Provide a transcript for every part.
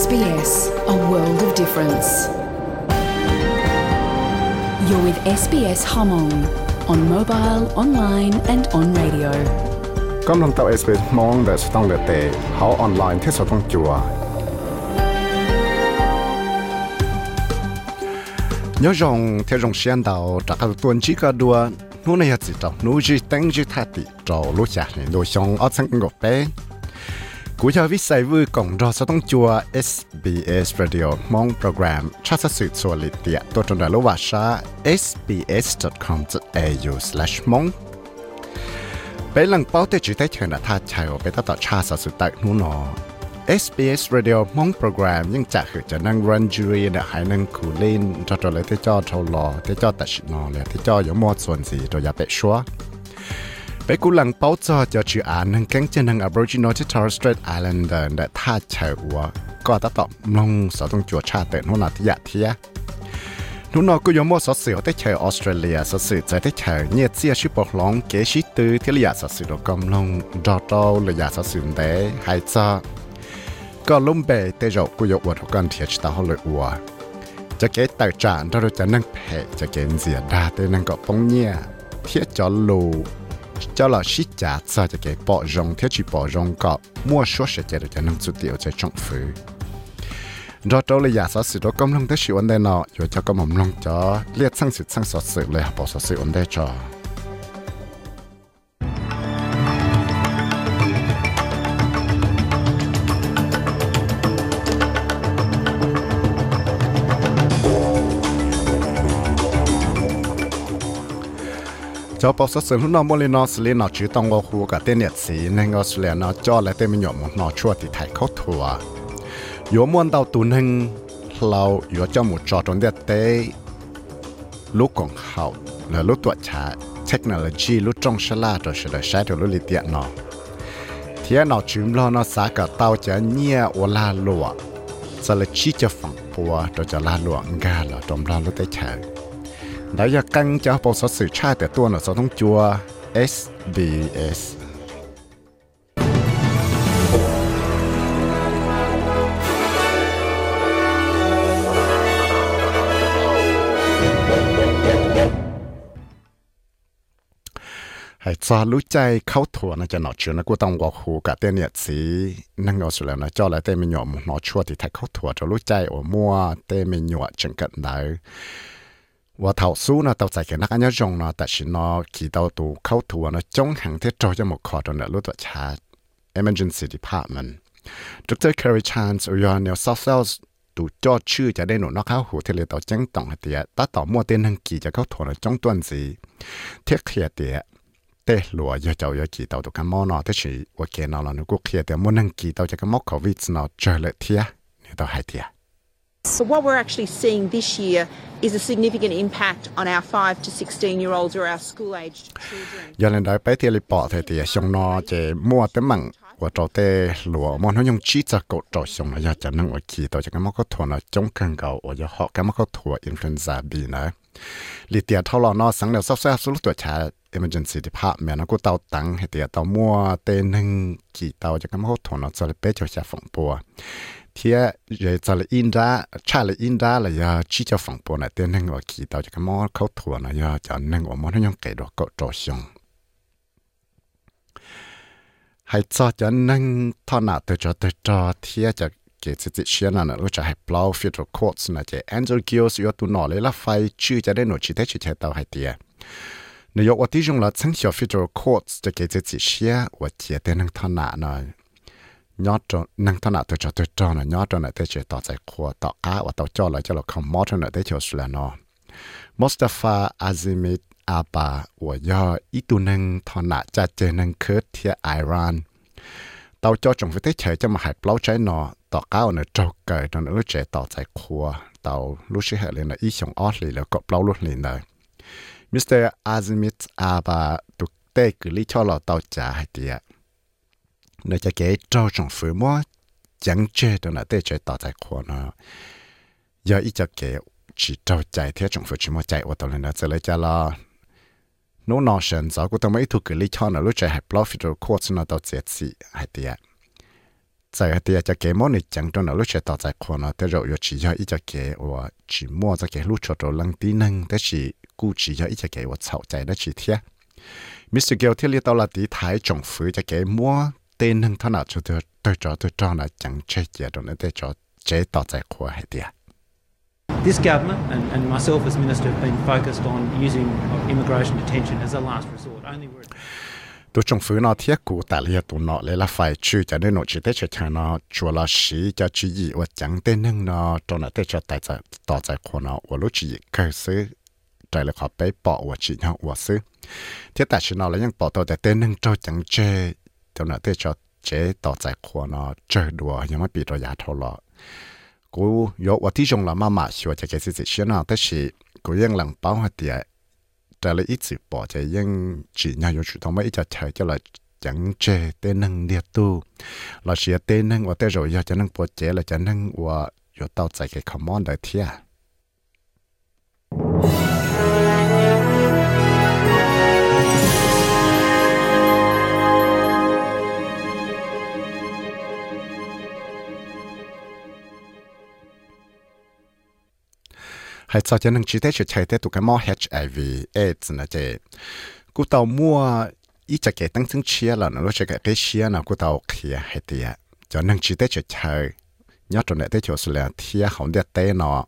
SBS, a world of difference. You're with SBS Hmong on mobile, online, and on radio. กำลังตับ SBS มองแต่สต้องเลเตเขาออนไลน์ที่สต้องจัวยอจงเที่ยงเชียนดาวจากการตัวจีก็ดัวนู้นเนี่ยจิตจนู้จีตั้งจีทัดติจอรู้จักเนี่ยโดยชงเอาสังกบเป้ กูจะวิสัยวิกงรอสต้องจัว SBS Radio มองโปรแกรมชาติสื่อส่วนลิเดียตัวจนดาลว่าชา sbs.com.au/mong เป็นหลังเป้าแต่จีได้เชิญท่าชายไปตั้งต่อชาติสุดตักนูนอ SBS Radio มองโปรแกรมยังจะคือจะนั่งรันจูรีนี่ยหายนั่งคูลินจอจอเลยที่จอดทลอที่จอดตัดชินอเลยที่จออยู่มอดส่วนสีตัวยาเป็ดชัว กูหลังเป้าจอจะชื่ออานังแก๊งเจนัง Aboriginal ที่ทอร์สเตรทไอแ Islander แลท่าเฉวัวก็ตัดต่อบมงสต้งจัวชาเตนหัวนาทิยะเทียนูนอกูยอมอสเสียวได้เชอออสเตรเลียสัสื่ใจได้เชอเนี่ยเสียชิปอกลองเกชิตือที่ระยะสสื่อดกำลงดอโตอระยาสัสื่ได้หายจอก็ลุ่มเบยเตจอกูยกวัดกันเทียชตาฮอลยอัวจะเกตตจานเราจะนั่งเพจะเกณฑ์เสียดาเตนั่งก็ปงเนี่ยเทียจอลู cho là xí chả sợ cho cái bỏ rong theo chỉ bỏ rong có mua số sẽ chạy được cho nông chút tiểu cho trong phứ đó đâu là giả sử sự đó công nông tới sự vấn đề nọ. Rồi cho công nông cho, liệt sang sự sang sở sự lại bỏ sở sự vấn đề cho. cho bao sát sinh nó mua lên nó xử lý nó chỉ tông ngô khu cả tên nhật sĩ nên ngô xử lý nó cho lại tên mình nhộn nó chua thì thải khó thua yếu muốn đào tùn hình lâu yếu cho một trò trốn đẹp tế lúc còn hậu là lúc tuổi trả technology lúc trong sá la rồi sẽ lại sai được lúc lý tiện nó thế nó chìm lo nó xả cả tao chả nhẹ ô la lụa sẽ là chi cho phẳng bùa rồi cho la lụa ngà là trong la lúc tới chàng แล้วอยากกังจะปสสื่อชาแต่ตัวหนอสต้องจัว SBS ให้จอรู้ใจเข้าถั่วนะจะหนอเชื่อนะกูต้องบอกหูกับเต้เนี่ยสีนั่งเอาสุดแล้วนะจอแล้วเต้ไม่หยอมหนอชั่วที่ไทยเข้าถั่วจะรู้ใจโอ้มัวเต้ไม่หยวจังกันได้ ว่าเท่าสู้นะเต่าใจแค่นักอันยจงนะแต่ชินอขี่เต่าตัวเข้าทัวนะจงหังที่จอจะหมดคอตอนนั้นรู้ตัวชาร์จ emergency department ดรแคร์ริชานส์อยู่ในเซอฟเซลตูจอดชื่อจะได้หนุนนอกข้าหูเทเลต่อจังต่องเตียตาต่อมัวเต้นทังกี่จะเข้าถวนะจ้งต้นสีเทียเขียเตียเตะหลัวยาเจ้ายากี่เต่าตุกันมอนอเทชีว่าเกนอลนุกุเขียเตียมัวนังกี่เต่าจะกันมอกโควิดนอเจอเลยเทียเนี่ยต่อหายเตีย So what we're actually seeing this year is a significant impact on our 5 to 16 year olds or our school aged children. giờ lên đấy bé thì lịch bỏ thì thì xong nó chỉ mua tới mặn của trò tê lúa mà nó dùng chỉ cho cột trò xong nó giờ cho năng ở kỳ tàu cho cái mốc có thua nó chống căng cầu ở giờ họ cái mốc có thua influenza bị nữa lịch tiệt thâu lò nó sáng đều sắp xếp số lúc tuổi trẻ emergency department nó cũng tàu tăng hay tiệt tàu mua tên hưng kỳ tàu cho cái mốc thua nó cho bé cho xa phòng bùa thì giờ cho là in ra cha là in ra là giờ chỉ cho phòng bộ này tên hưng ở kỳ tàu cho cái món khẩu thua này giờ cho nên ở món nó dùng cái đó cột trò xong hay cho cho nên thọ nào từ cho từ cho thì cho cái sự chỉ xuyên là nó cho hay blow federal courts này cái Angel Gills yếu tụ nọ lấy là phải chữ cho đến nổi chỉ thế chỉ thế tao hay tiệt nếu có tí dùng là chính hiệu federal courts cho cái sự chỉ xuyên và chỉ tên năng thọ nào nó nhót cho năng thân nào tôi cho tôi cho là nhót cho là thế chế tạo giải khoa tạo cá và tạo cho là cho là không mót cho là thế chế là nó Mustafa Azimit Abba và do ý tu năng thọ nạ cha chế năng khớt thia Iran. Tạo cho chúng phải thế chế cho mà hạt lâu trái nó tỏ cao nó trâu cởi nó nữa chế tạo giải khoa tạo lúc sẽ hệ lên là ít chồng ót lì là có lâu lúc liền đấy Mr. Azimit Abba, tụt tê cứ lý cho là tạo trả hay tiệt nó cho cái trâu trong phứ mua chẳng chê đâu là tê chơi tỏ tại khó nó giờ ít cho cái chỉ trâu chạy thế trong phứ chỉ mua chạy ô tô lên nó sẽ lấy cho lo nó nó sẵn giáo của tôi mấy thuộc cái lý cho nó lúc chạy hẹp lo phi đồ khó nó tao chết gì hay tiệt chạy hay tiệt cho cái món này chẳng đâu nó lúc chạy tỏ tại khó nó tê rồi chỉ giờ ít cho cái và chỉ mua cho cái lúc cho đồ lăng tí năng tê chỉ cú chỉ giờ ít cho cái và sau chạy nó chỉ thế Mr. Gill thì lý tao là tí thái trong phứ cho cái mua tên hằng thằng nào cho tôi tôi cho tôi cho là chẳng chết gì rồi nên tôi cho chết tạo giải khóa hay đi This government and, and myself as minister have been focused on using immigration detention as a last resort. Only where tôi trong phía nó thiết cụ tại liệt tụ nọ lấy là phải chữ cho nên nó chỉ tết cho thằng nó chùa là sĩ cho chữ gì và chẳng tên nâng nó cho nó tết cho tài giải tỏ giải khổ nó và lúc chỉ cơ sư trái là khó bế bỏ và chỉ nhau và sư thiết tại chỉ nó là những bỏ tàu tại tên nâng cho chẳng chê cho nên thế cho chế tỏ giải khoa nó chơi đùa nhưng mà bị rồi giả thâu cú yo và tí trong là mà mà sửa cho cái sự sự nào thế thì cú yên lặng bảo hạt địa trả lời ít sự bỏ chạy yên chỉ nhà yo chủ động mấy cho chạy cho chế tên năng địa tu là sửa tên năng và thế rồi giờ chẳng năng bỏ chế là chẳng năng và yo tao chạy cái command đại thiệt ให้จะนึงชีเตชใช้เตตุกันมอ HIV AIDS นะเจกูเตามัวอีจะเกตั้งถึงเชียแล้วนะรู้จักเกเชียนะกูเตาเคลียให้เตียจะนึงชีเตชใช้ยอดตัวเนี่ยได้จสุดแล้วเทียของเดียเตเนาะ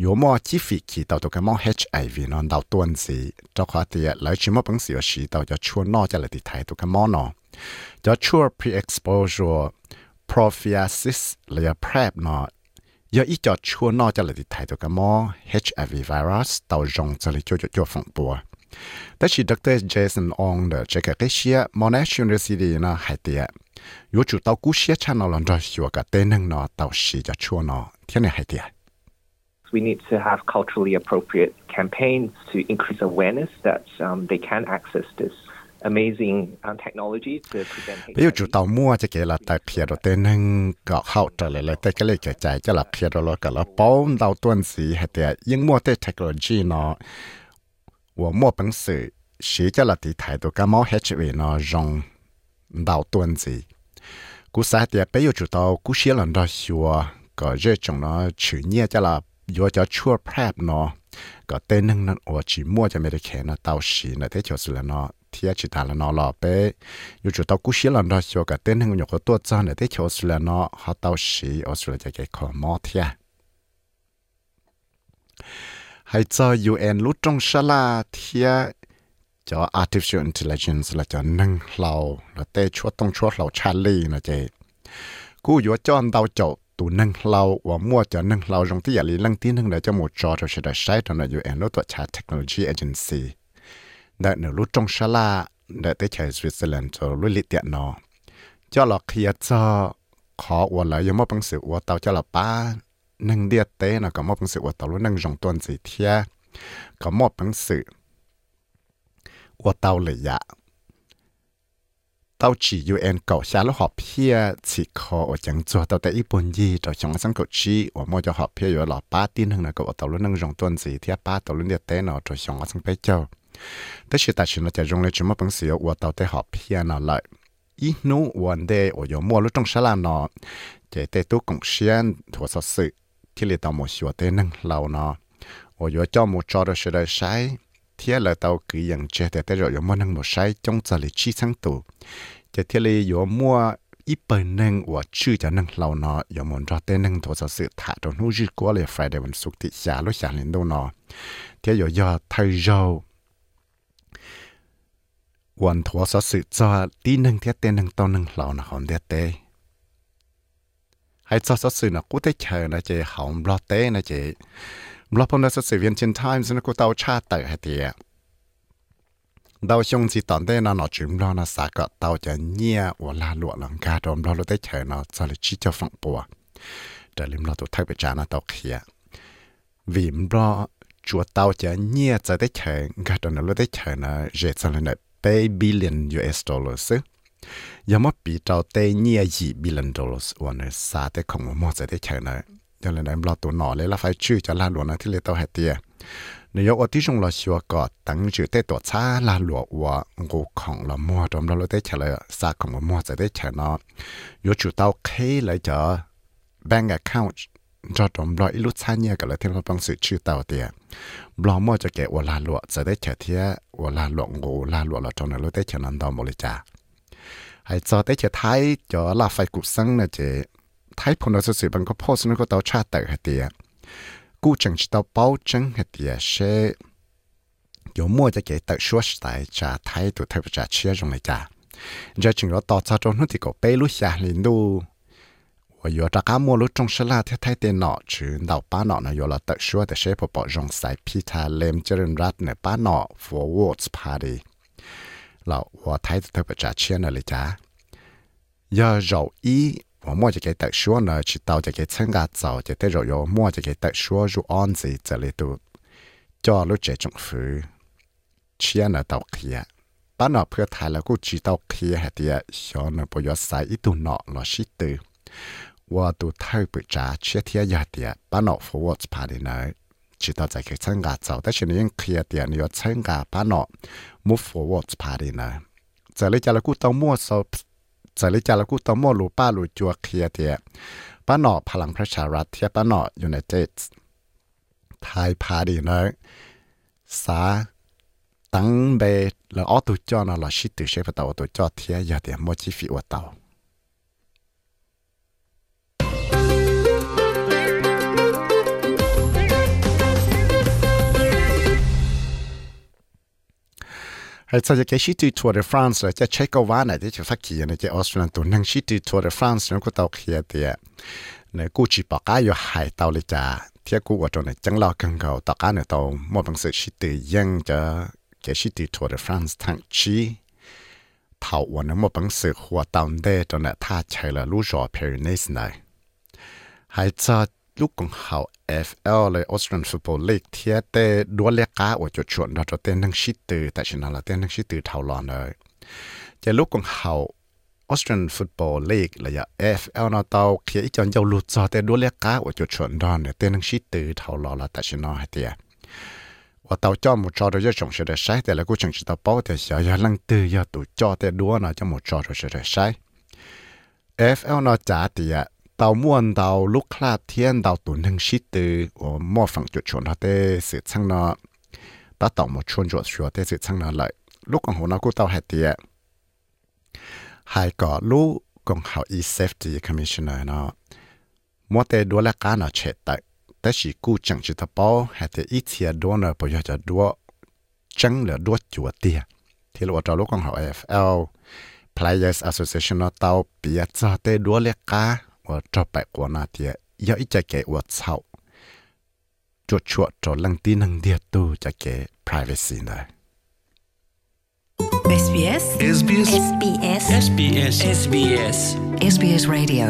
อยู่มอจีฟิกีเตาตุกมอ HIV นาะเตาตัวสีเจ้าขวาเตียแล้วชิมอปังเสีสีเตาจะชวนนอจะเลยติไทยตุกมอเนาะจะชัว pre-exposure prophylaxis หรื ยาอีจอดชัวนอจะเลยติดถ่ายตัวกันมอ HIV virus เตาจงจะเลยจ่วยจ่อฟังปัวแต่ชีดรเจสันองเดจะเกิดเชียมอนัชยูนิซิตีนะหายเตียยูจูตากูเชียชานอลอนดอชัวกับเตนึงนอเตาชีจะชัวนอเที่ยนหายเตีย We need to have culturally appropriate campaigns to increase awareness that um, they can access this bây giờ chủ tàu mua cho cái là tại phía đầu tiên nâng hậu trở lại cái lấy cái chạy cho là phía đầu lo cả là bốn đầu tuần gì hay là những mua technology nó và mua bằng sự sĩ cho là thì thái độ cái máu hết chuyện nó rong đầu tuần gì cú thì bây giờ chủ tàu cú xí lần đó xua có rơi trong nó chữ nhia cho là do cho chua prep nó có tên nâng nó chỉ mua cho mấy cái nó, tàu xí nó, thế cho sự nó thiệt chỉ thà là nó lọ bé dù chủ tàu cú xí lần đó cho cả tên hàng nhục của tôi cho này thế cho là nó họ tao xí ở sự cái khó mò thiệt. hay cho UN lúc trong sa la thiệt, cho artificial intelligence là cho nâng lầu là tê chúa tông chúa lầu Charlie là chị cú yếu cho anh tao chậu tụ nâng lâu và mua cho nâng lâu trong tí lý lăng tí nâng để cho một trò rồi sẽ đã sai trong là UN lúc tuổi cha technology agency. đã nửa lúc trong sa la đã tới chạy Switzerland cho lúc lịch tiện nó cho là khi cho khó và lại giống một bằng sự của tàu cho là ba nâng địa tế nó có một bằng sự của tàu lúc nâng dòng tuần gì thia có một bằng sự của tàu lệ dạ tàu chỉ UN cầu xa lúc họ phía chỉ khó ở chẳng cho tàu tại ít bốn gì rồi trong sáng cầu chi và mua cho họ phía ở là ba tin hơn là cầu tàu lúc nâng dòng tuần gì thia ba tàu lúc địa tế nó rồi trong sáng bây giờ 但是但是呢，在用来什么本事我到底好偏了来。一努วันเด我有摸了中啥 แต่ชิตาชินจะยงเลยจมปังเสียว่าเตาแต่หอบเพียนอเลยอีนูวันเดโอยมัวลุจงชลานอเจเตตุกงเชียนถัวสสึที่เลตอมชัวเตนังเรานอโอยเจ้ามูจอดเฉยใช้เทียเลยเกือยงเจแต่แต่เรายมัวงหมดใช้จงจะเลยชี้งตูเจเทเลยยมัวอีเปินึงว่าชื่อจะนั่งเราเนาะอย่ารอเต้นนึงโทรศัถ่าตรงนู้นยืกัเลยไฟเดวันสุกติชาลุชาลินดนาะเที่ยวย่อไทยเจ้า วันทวสสืจอตีหนึ่งเทียเตนึงตอนหนึ่งเหล่านะหอมเดียเตให้จอสสืนะกูได้เชอนะเจหอมบลอเตนะเจบลอพมนะสสืเวียนเชนไทม์สนะกูเตาชาเตอให้เตียดาชงจีตอนเด้นอนจุมรอนะสาก็เตาจะเงียวัวลาลวหลังกาโดนบลอรได้เชอนะจอลิชิจะฝังปัวแต่ลิมรอตัวทักไปจานะเตาเขียวิมรอจัวเตาจะเงียจะได้เชอกาโดนรได้เชอนะเจจะเลย ปบิลเลียนยูเอสดอลลาร์สยามาปีเราเตเนี่ยยี่บิลลิออนดอลลาร์สวันนี้สาแต่ของมอจะได้เข่งเลยยังเลยนั้นเราตัวหน่อเลยระไฟชื่อจะลาหลวนะที่เลยเตาแฮเตียนายกอที่ชงเราชัวกอดตั้งชื่อเตตัวช้าลาหลวว่างูของเรามัวดมเราได้เข่งเลยสาของมอจะได้เข่งเนาะยกชื่อเต้าเคเลยเจอ bank account จอดอมลออีลุชันเนี่ยกับเราเทียบปังสือชื่อเต่าเตียบลอมอจะแก่วลาหลวจะได้เฉเทียวลาหลวงโกลาหลวเราจงนั้นเราได้เฉนันดอมบริจาไอจอได้เฉท้ายจอลาไฟกุบซังนะเจท้ายพนเราสื่อบังก็โพสนั่นก็เต่าชาติเต่าเตียกูจังชิตาเป้าจังเหตียเชยมัวจะเก่ตักชัวสไตจาไทยตัวเทพจ่าเชื่อจงเลยจ้าจะจึงเราต่อจาจนหุ่นที่ก็เปรู้ชาลินดู ว่าอยู่ตะก้ามัวรู้จงชลาเทไทยเตนอชื่อดาป้าหนอนะอยู่ละะชัวแต่เชฟปอจงสายพิธาเลมเจริญรัตน์เนี่ยป้าหนอ for words party เราว่าไทยเธอประจาเชียนเลยจ้าย่อเจ้าอีว่ามั่วจะเกิดตะชัวเนอชิตาวจะเกิดเชิงกาเจ้าจะเตรอยมัวจะเกิดตะชัวรูออนสิจะเลตัวจอรู้เจงฟื้นเชียนเนอตาเขียป้าหนอเพื่อไทยแล้กูจีเตาเคียเดียชอนปยศสาอีตุนอลอชิตื ว่าตัวเท่าปุจ้าเชื่อเทียยาเดียปานอฟวอสพาดีเนอจิตต่อใจคือเชงกาจ้าแต่ฉันยังเคลียเดียนี่ว่เชงกาปานอมูฟวอสพาดีเนอจะเลยจะละกูต้องมั่วสอบจะเลยจะละกูต้องมั่วลูป้าลูจัวเคลียเดียปานอพลังประชารัฐเทียปานอยูไนเต็ดไทยพาดีเนอสาตั้งเบลออตุจอนอลอชิตุเชฟตาวตุจอเทียยาเดียมอจิฟิวตาว 还在这个西地 Tour de France 这 Checkovana 的就发起呢，这 Austrian 都能西地 Tour de France 能够到起的，那估计把家有海到了家，铁骨我中呢长老更高，大家呢到莫本是西地应着这西地 Tour de France ทั้งชีเผาวันนั้น莫本是หัวตอนเดตอนนั้น他ใช้了ลูกจอเพอร์เนสไน还在。lúc còn học FL là Australian Football League, thì tê đua lẽ cá ở chỗ chuẩn đó, cho tên năng sĩ từ, tại chỗ nào là tên năng sĩ lúc còn học Australian Football League là giờ FL nó tao khi ấy chọn dầu lụt cho tên đua lẽ cá ở chỗ chuẩn đó, để tên năng sĩ từ thảo là tại chỗ nào tao cho một trò rồi chồng sẽ để sai thì là cô chồng chỉ tao thì giờ giờ lăng từ giờ tụi cho tên đua nó cho một trò rồi để sai. FL nó trả thì à, lại lúc còn hồ nó cũng tao hạt tiệt hai có lúc còn học e safety commissioner nó mua để đua là cá nó chết tại 但是古正是他包还得一天多呢，不要叫多，整了多久的。ที่เ ว่าจะไปกว่านาเดียยอีจะเกว่าเช่าจวดชวจอลังตีนังเดียตัวจะเก privacy นะ SBS SBS SBS SBS SBS SBS Radio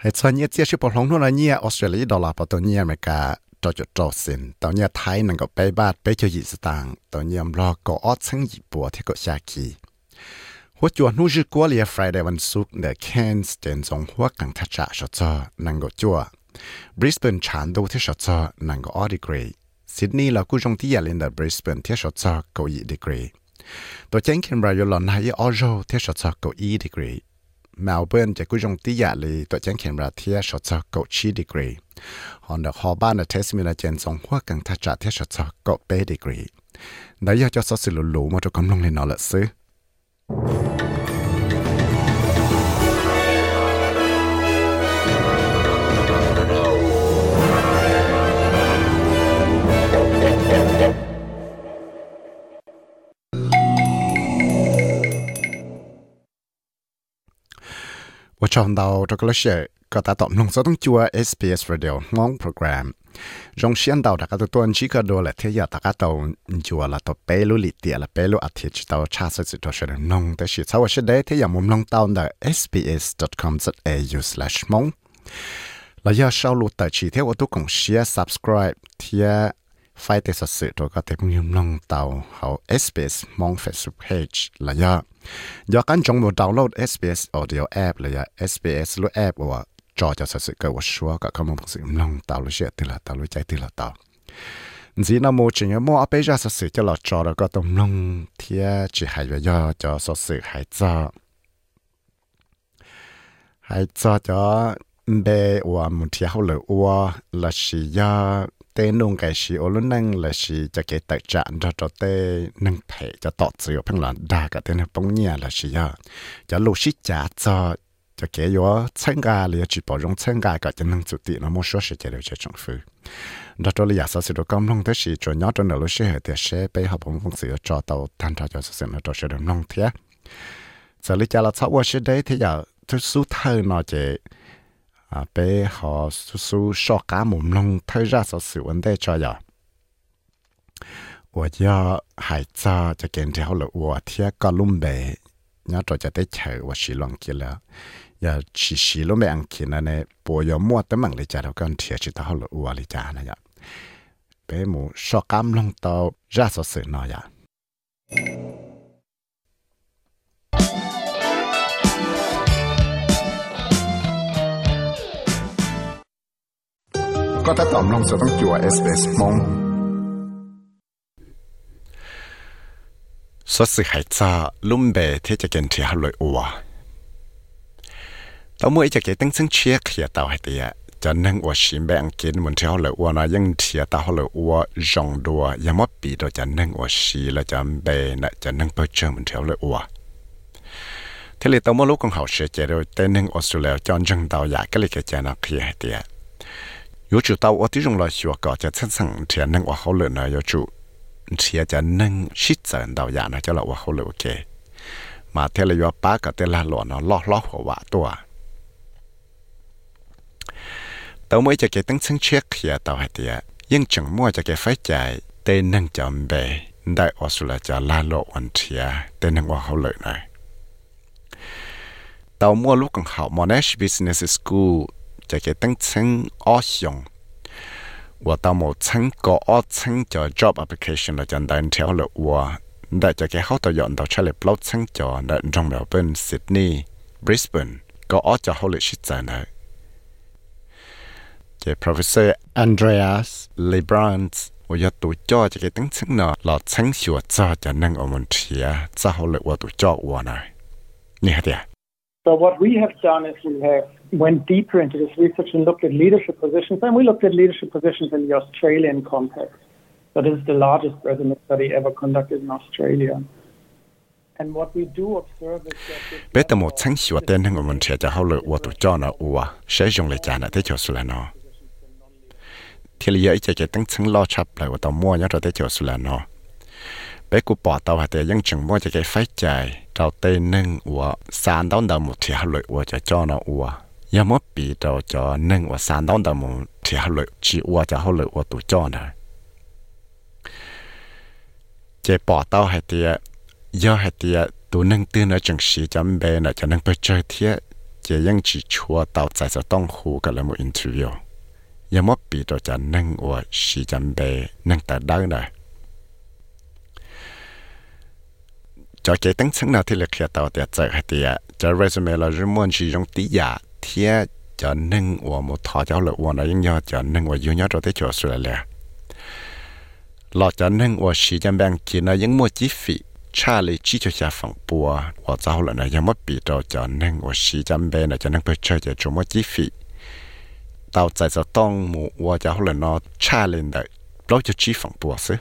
ให้ชวนเนี้ยเจ้าชิบหลงนู่นเนี่ยออสเตรเลียดอลลาร์ปตัวนี่อเมริกาจอจดจอสินตอนเนี้ยไทยนั่งก็ไปบ้านไปเจอยี่สตางค์ตอนเนี่ยรอก็ออดทั้งญี่ปุ่ที่ก็ชาคี หัวจวนนู่นคือกว่าเลียฟรายเดย์วันศุกร์เดอะแคนส์เจนจงหัวกังทัชจะชดจอนั่งก็จัวบริสเบนชานดูที่ชดจอนั่งก็ออดีกรีซิดนีย์เรากู้จงที่ยาเล่นเดอะบริสเบนที่ชดจอก็ยี่ดีกรีตัวเจงเคนบรายอลอนให้ออโรที่ชดจอก็ยี่ดีกรี Melbourne จะกู้จงที่ยาลยตัวเจงเคนบราเที่ชดจอก็ชีดีกรีฮอนเดอร์ฮอบ้านเดอะเทสมิลาเจนจงหัวกังทัชจะที่ชดจอก็เปดีกรีนายจะสอสิลุลุมาจะกำลังเล่นนอละซื้อ 我唱到这个是个大岛弄所东做 SBS Radio 蒙 program， จงเชียนดาวตะกัตตัวนี้ก็ดูแลเทียตะกัตตัวจัวละตัวเปลุลิเตียละเปลุอาทิตย์ตัวชาติสิตัวเชนนงแต่ชิดสาวเชเดที่ยามุมลงตาวน์ด sbs.com.au/mong แล้วยาชาวลูตัดชีเทวตุกงเชีย subscribe เทียไฟเตสสื่อตัวก็เต็มยุมลงเตาเขา SBS มองเฟสบุ๊คเพจและยาอยากันจงบดาวน์โหลด SBS Audio App ละยะ SBS รู้แอปว่า cho cho sự cái của số cả các mong sự lòng tạo lối sẽ từ là tạo lối chạy từ là tạo chỉ nó mua chuyện mua bây giờ sự cho là cho đó có tông lòng thì chỉ hay về do cho sự hay cho hay cho cho bé và một thì hậu lửa và là chỉ do tê nông cái gì ô lúc năng là chỉ cho cái tài trạng cho cho tê năng phải cho tọt sự phăng là đa cái tên bông nhà là chỉ do cho lúc sĩ trả cho cho cái yo参加了去保证参加个就能做的，那么说是这了这政府。đó cho lý do sự công nông thế sự cho nhỏ cho nó lúc sẽ thì sẽ bị học phong phong sự cho tàu thanh tra cho sự nó cho sự được nông thế. giờ lý cho là sau quá đấy thì giờ thứ số thơ nó chỉ à bé họ số số so cá mồm nông thơ ra sự sự vấn đề cho giờ 我要孩子就跟条路，我贴个龙背，然后就得吃，我是忘记了。 อย่าชิชิลงไปอังกฤษนะเนี่ยปวยมัวตั้มั่งเลยจ้าเราก็เถียชิตาหลอัวเลยจ้านะยะเป้หมูชอกำลังตาราสสื่อนอยะก็ถ้าตอมลงสต้องจัวเอสเอสมงสสือหายจ้าลุ่มเบเทจะเกนเทียหลอยอัว tao mua cho cái tăng sinh chia kia tao hay tiệt cho nên 我是别见门条了，我那用铁到好了，我用多也没比到，就能我是了，就别那就能不挣门条了我。thế là tao mua lúc con học sẽ chạy rồi tên nên Australia cho dân tao giả cái lịch cái chạy nó kia hay tiệt yếu chủ tao ở tí trong là sửa có cho sẵn sàng thì nên ở hậu lửa này yếu chủ thì cho nên shit giờ tao giả nó cho là ở hậu lửa ok mà thế là yếu ba cái tên là lọ nó lo lo của vợ tôi tao mới cho cái tăng sinh check kia à, tao hạt tiệt nhưng chẳng mua cho cái phải chạy tên nâng chậm bề đại Australia cho la lộ vấn thia tên nâng qua hậu lợi này. Tao mua lúc còn học Monash Business School, cho cái tăng sinh ở dùng và tao một sinh có ở sinh cho job application là cho đại theo lợi và đại cho cái hậu tao dọn tao trả lời blog sinh cho đại trong Melbourne, Sydney, Brisbane, có ở cho hậu lợi shit này. cái professor Andreas Lebrans 我要读教这个等层呢，老成学者就能我们提啊，之后来我读教我呢，你看的。 So what we have done is we have went deeper into this research and looked at leadership positions, and we looked at leadership positions in the Australian context. So this is the largest resume study ever conducted in Australia. And what we do observe is that this 别的么成学的那我们提就好了，我读教呢我，谁用来讲呢？这就是了呢。 thì lý do cái tăng chứng lo chấp lại của tàu mua nhớ rồi tới chỗ số là nó bé cụ bỏ tàu hạt thì chừng mua cái phải chạy tàu tây nâng của sàn đón đầu một thì hà lợi của cho cho nó của giờ mất bị tàu cho nâng của sàn đón đầu một thì hà lợi chỉ của cho hà lợi của tụ cho này cái bỏ tàu hạt thì giờ hạt thì tụ nâng tư nó chừng sĩ chấm bé nó cho nângไปchơi thiệt cái ยัง chỉ chua tàu tại sao tông hồ cái là một interview ยังมปีตัวจะนั่งว่าสีจำเบนั่งแต่ได้นะจะเกิดตั้งชั้นนาที่เล็กเขียตัวแต่ใจให้เดียจะเรซูเมเราจะมุ่งชียงตียาเทียจะนั่งว่ามุทอเจ้าหรือว่านะยังยอจะนั่งว่าอยู่ยอดตัวที่จะสุดเลยเราจะนั่งว่าสีจำแบงกินนะยังมั่วจีฟีชาเลยจีจะจะฝังปัวว่าเจ้าหรือนะยังมปีตัวจะนั่งว่าสีจำเบนะจะนั่งไปเจอจะจุมั่วจีฟี tao chạy cho tông mù và cho là nó cha lên đấy lâu cho chi phẳng bùa sư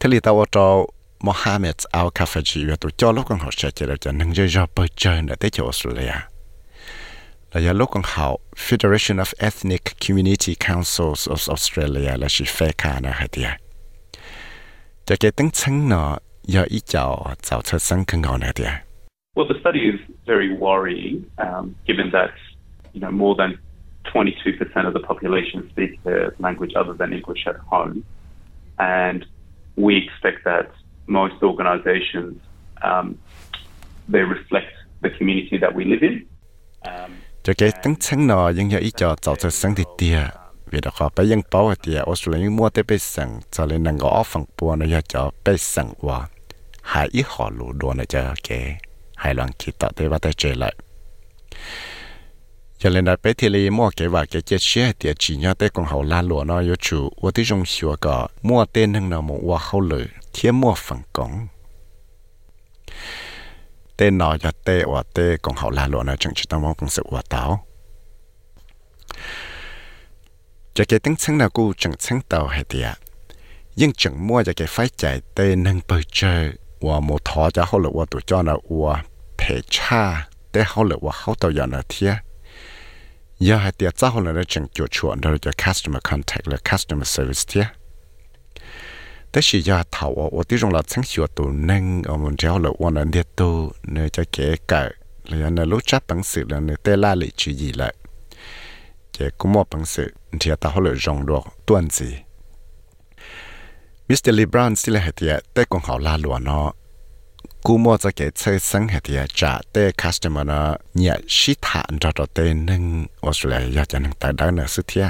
thế thì tao cho Mohammed Al Kafaji và tôi cho lúc con học sẽ chơi là cho nâng dây do bơi chơi để tới chỗ Australia là giờ lúc con học Federation of Ethnic Community Councils of Australia là chỉ phê cả nè hay tiệt cho cái tính chân nó giờ ý cháu cháu thật sân khăn ngọn nè tiệt Well, the study is very worrying, um, given that you know, more than 22% of the population speak a language other than English at home. And we expect that most organizations, um, they reflect the community that we live in. Um, cho cái tính chân nó những nhà ý cho cháu thật sinh thì tiệt vì đó họ bây giờ bảo thì Australia mua tới bây giờ cho nên năng gõ phần bùa nó cho bây giờ qua hai ít họ lù đồ nó cho cái hai lần khi tạo tới và tới chơi lại cho nên đại bé thì lấy mua cái và cái chết xe thì chỉ nhớ tới con hậu la lụa nó yếu chủ và tới dùng sửa cả mua tên hơn nào một hoa hậu lử thiên mua phần cổng. Tên nó cho tê và tê, con hậu la lụa nó chẳng chỉ tao mong con sự và táo. Cho cái tính sáng nào cũng chẳng sáng tàu hay tiệt nhưng chẳng mua cho cái phải chạy tên nâng bơi chơi và một thọ cho hậu lử và tụi cho nó và phải cha, tê hậu lử và hậu tàu giờ nó thiệt giờ hai tiệt giáo hội là chẳng kiểu chuẩn đó là customer contact là customer service thế thế thì giờ thảo ở tiêu dùng là sáng sửa tổ nâng, ở một chỗ là quan là địa tô nơi cho kể cả, là nơi lúc chấp bằng sự là nơi tê la lì chú gì lại. Chỉ cũng một bằng sự, thì ta họ lựa rong được, tuần gì. Mr. LeBron xin là hệ tiệt tới con họ la lụa nó. กูมัวจะเกิดเชื่อสังเหตุจะเต้ customer นะเนี่ยชิถานจะตัวเต้นึงออสเตรเลียอยากจะนึงแต่ได้เนสุดที่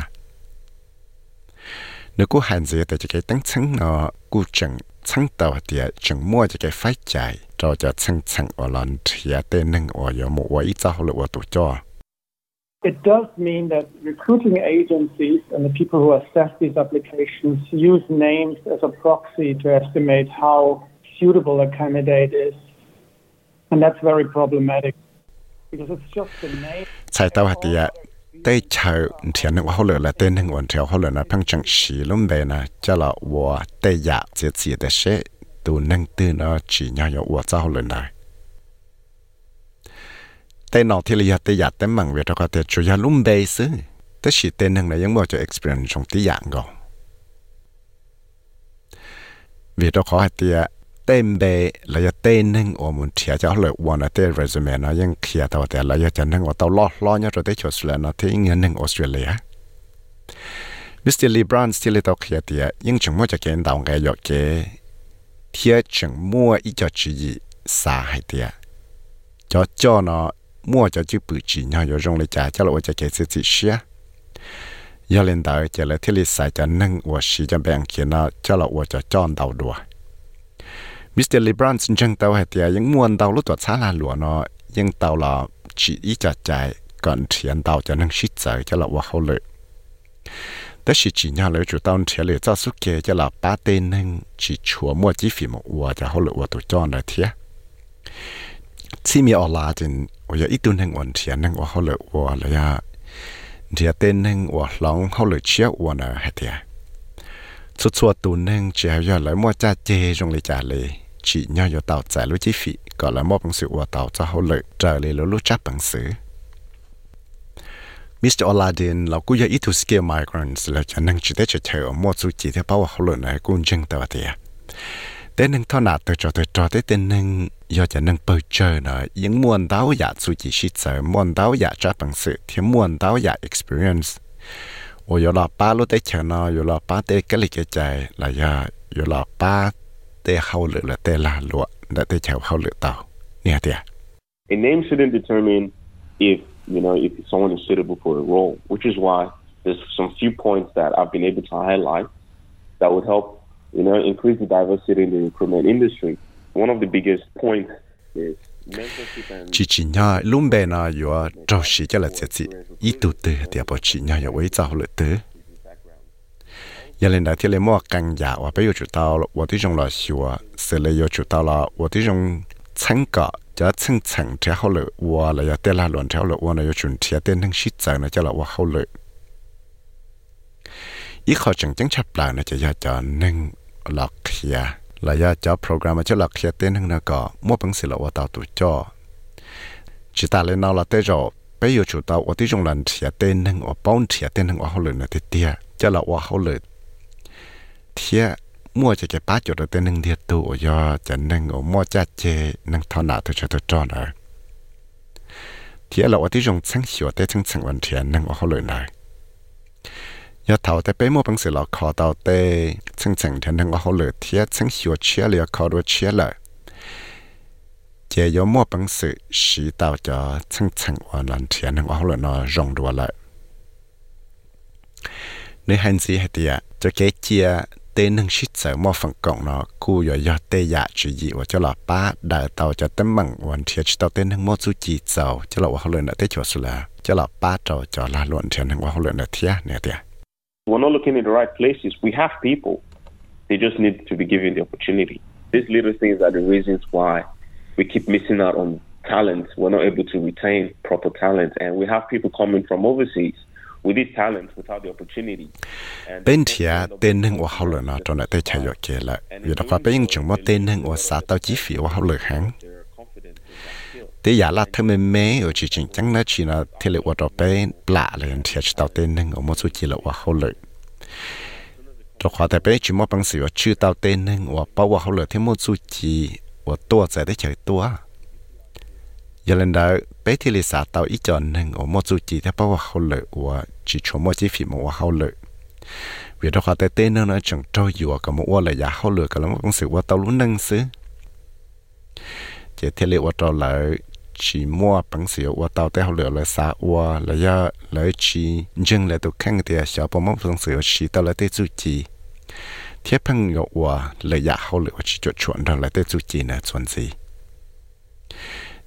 นึกกูหันเสียแต่จะเกิดตั้งชั้งเนาะกูจังชั้งตัวเดียจังมัวจะเกิดไฟใจเราจะชั้งชั้งอลันเทียเต้นึงออยมัวอีจ้าหรือว่าตัวจ้อ It does mean that recruiting agencies and the people who assess these applications use names as a proxy to estimate how suitable a candidate is. And that's very problematic, because it's just the name. Sai chào, thiền nước hậu lửa là tên hưng ổn theo hậu lửa là phăng chẳng xí lắm về nè cho là wo tây dạ chỉ chỉ để sẽ tu nâng tư nó chỉ nhau nhau wo cho hậu lửa này tây nọ thì là tây dạ tây mảng về đó có thể chủ yếu lắm về xứ tây chỉ tên hưng này vẫn bao giờ experience trong tây dạ rồi vì đó có hạt ya นั่งตื่นเนาะจีเนาะวัวเจ้าเลยนะแต่นอกที่เลยได้ยาแต่มังเวทก็แต่จุยาลุ่มเบซึแต่สีเต้นหนึ่งนะยังบ่จะ experience ตรงที่อย่างก็เวทขอให้เตีย tên bề là giờ tên nâng ở một chia cho lợi quan là tên resume nó nhưng kia tao thì là giờ chân nâng ở tao lo lo nhớ rồi tới chỗ là nó thì nghe nâng Australia Mr. LeBron still tao kia thì nhưng chúng mua cho cái đầu cái giờ cái thì chúng mua ít cho chỉ xa hay thì cho cho nó mua cho chữ bự chỉ nhau giờ dùng lấy trả cho lợi cho cái sự chỉ xia giờ lên đầu cho là thì lấy xài cho nâng ở xí cho bạn kia nó cho là ở cho chọn đầu đùa มิสเตอร์ลีบรอนจังเตาเหตียยังมวนเตาลุตัวซาลาหลัวเนาะยังเตาหลอจีอีจัดใจก่อนเทียนเตาจะนั่งชิดใจจะหลับว่าเขาเลยแต่ชีจีน่าเลยจุดเตาเทียเลยเจ้าสุเกจะลับป้าเต้นนึงฉีชัวมั่วจีฝีมอัวจะเขาเลยว่าตัวจอนเลยเทียที่มีออลาจินว่าอยาอีตัวนึงวันเทียนนึงว่าเขาเลยว่าเลยอะเทียเต้นนึงว่าร้องเขาเลยเชี่ยววันนะเฮียชัวตัวนึงเจียวยอดเลยมั่วจ้าเจจงเลยจ่าเลย chỉ nhau yo tàu trả lũ chi phí gọi là một bằng sự của tàu cho hậu lợi trở lại lũ lũ chắc bằng sự Mr. Aladdin là cũng giờ ít thu scale migrants là cho năng chỉ để cho theo một số chỉ theo bao hậu lợi này cũng chân tàu thì tên nâng thọ nạt từ cho từ cho tới tên năng, do cho năng bầu trời nữa những muôn đáo giả su chỉ sĩ sở muôn đáo giả cho bằng sự thì muôn đáo giả experience ô yo là ba lúc tới chờ nó yo là ba tới cái lịch cái chạy là giờ yo là ba tê hậu lửa là tê là lụa đã tê chào hậu lửa tàu nè tê A name shouldn't determine if you know if someone is suitable for a role, which is why there's some few points that I've been able to highlight that would help you know increase the diversity in the recruitment industry. One of the biggest points is ยันเลยนะที่เลยมั่วกังยาว่าไปอยู่จุดเตาว่าที่จงรอชัวเสร็จเลยอยู่จุดเตาละว่าที่จงชั้นเกาจะชั้นชั้นเท่าเลยว่าเลยเตล่าหลวนเท่าเลยว่าในอยู่จุดเทียเดินทั้งชิดใจนะจะละว่าเขาเลยอีขอจังจังชับเปล่านะจะยาจะหนึ่งหลักเคลียลายาจะโปรแกรมจะหลอกเคลียเต้นทั้งนั้นก็มั่วเป็นสิละว่าเตาตัวจ่อจิตาเลยนอละเตจอไปอยู่จุดตาว่าที่จงรันเทียเต้นทั้งว่าป้อนเทียเต้นทั้งว่าเขาเลยนะเตี้ยจะละว่าเขาเลย thia, mua cho cái bát chỗ đó tên nâng liệt tụ do cho nâng ở mua cha chê, nâng thọ nào tôi cho tôi cho nữa thia là ở tí dùng sáng hiểu tới chân chân vấn thiền nâng ở hậu lợi này do thầu tới bé mua bằng sự là khó tàu tê chân chân thiền nâng ở hậu lợi thia sáng hiểu chia là khó đôi chia lại chế có mua bằng sự sĩ tạo cho chân chân ở lần thiền nâng ở hậu lợi nó rộng đùa lại nếu hành gì hay tiệt cho cái chia tên nâng shit sợ mò phần cộng nó cú yo yo tê dạ chỉ gì và cho là ba đợi tàu cho tấm bằng hoàn thiệt tàu tên nâng mò chú chỉ tàu, cho là họ luyện ở tê chỗ sửa là cho là ba tàu cho là luận thiệt nâng họ luyện ở thiệt nè thiệt We're not looking in the right places. We have people. They just need to be given the opportunity. These little things are the reasons why we keep missing out on talent. We're not able to retain proper talent. And we have people coming from overseas bên thia tên nâng của họ luyện nó trong này tới chạy kể lại vì đó qua bên chúng mà tên nâng của xã tàu chi phí của họ luyện hàng thế giả là thơm mê mê ở chỉ chính chẳng nó chỉ là thế lệ của đó bên lạ lên thì chỉ tàu tên nâng ở một số chỉ là của họ luyện cho khoa tại bên chỉ một bằng sự chưa tàu tên nâng của bao của họ luyện thêm một số chỉ của tua sẽ để chạy tua ยันเลนดาเปทีลิสาเตาอีจอนหนึ่งโอมอจูจีถ้าเพราะว่าเขาเลยว่าจีชมว่าจีฟีมว่าเขาเลยเวียดเขาเต้เต้นเนาะจังโจอยู่กับมัวเลยอยากเขาเลยก็แล้วมันสึกว่าเตาลุนนั่งซื้อเจเทเลว่าตอเลยชีมัวปังเสียวว่าเตาเต้เขาเหลือเลยสาวัวเลยยาเลยชีจึงเลยตัวแข้งเตียเสียวปมสงเสียวชีเตาเลยเตจูจีเทพังยกว่าเลยอยากเขาเหลือชีจดชวนเราเลยเตจูจีนะชวนสี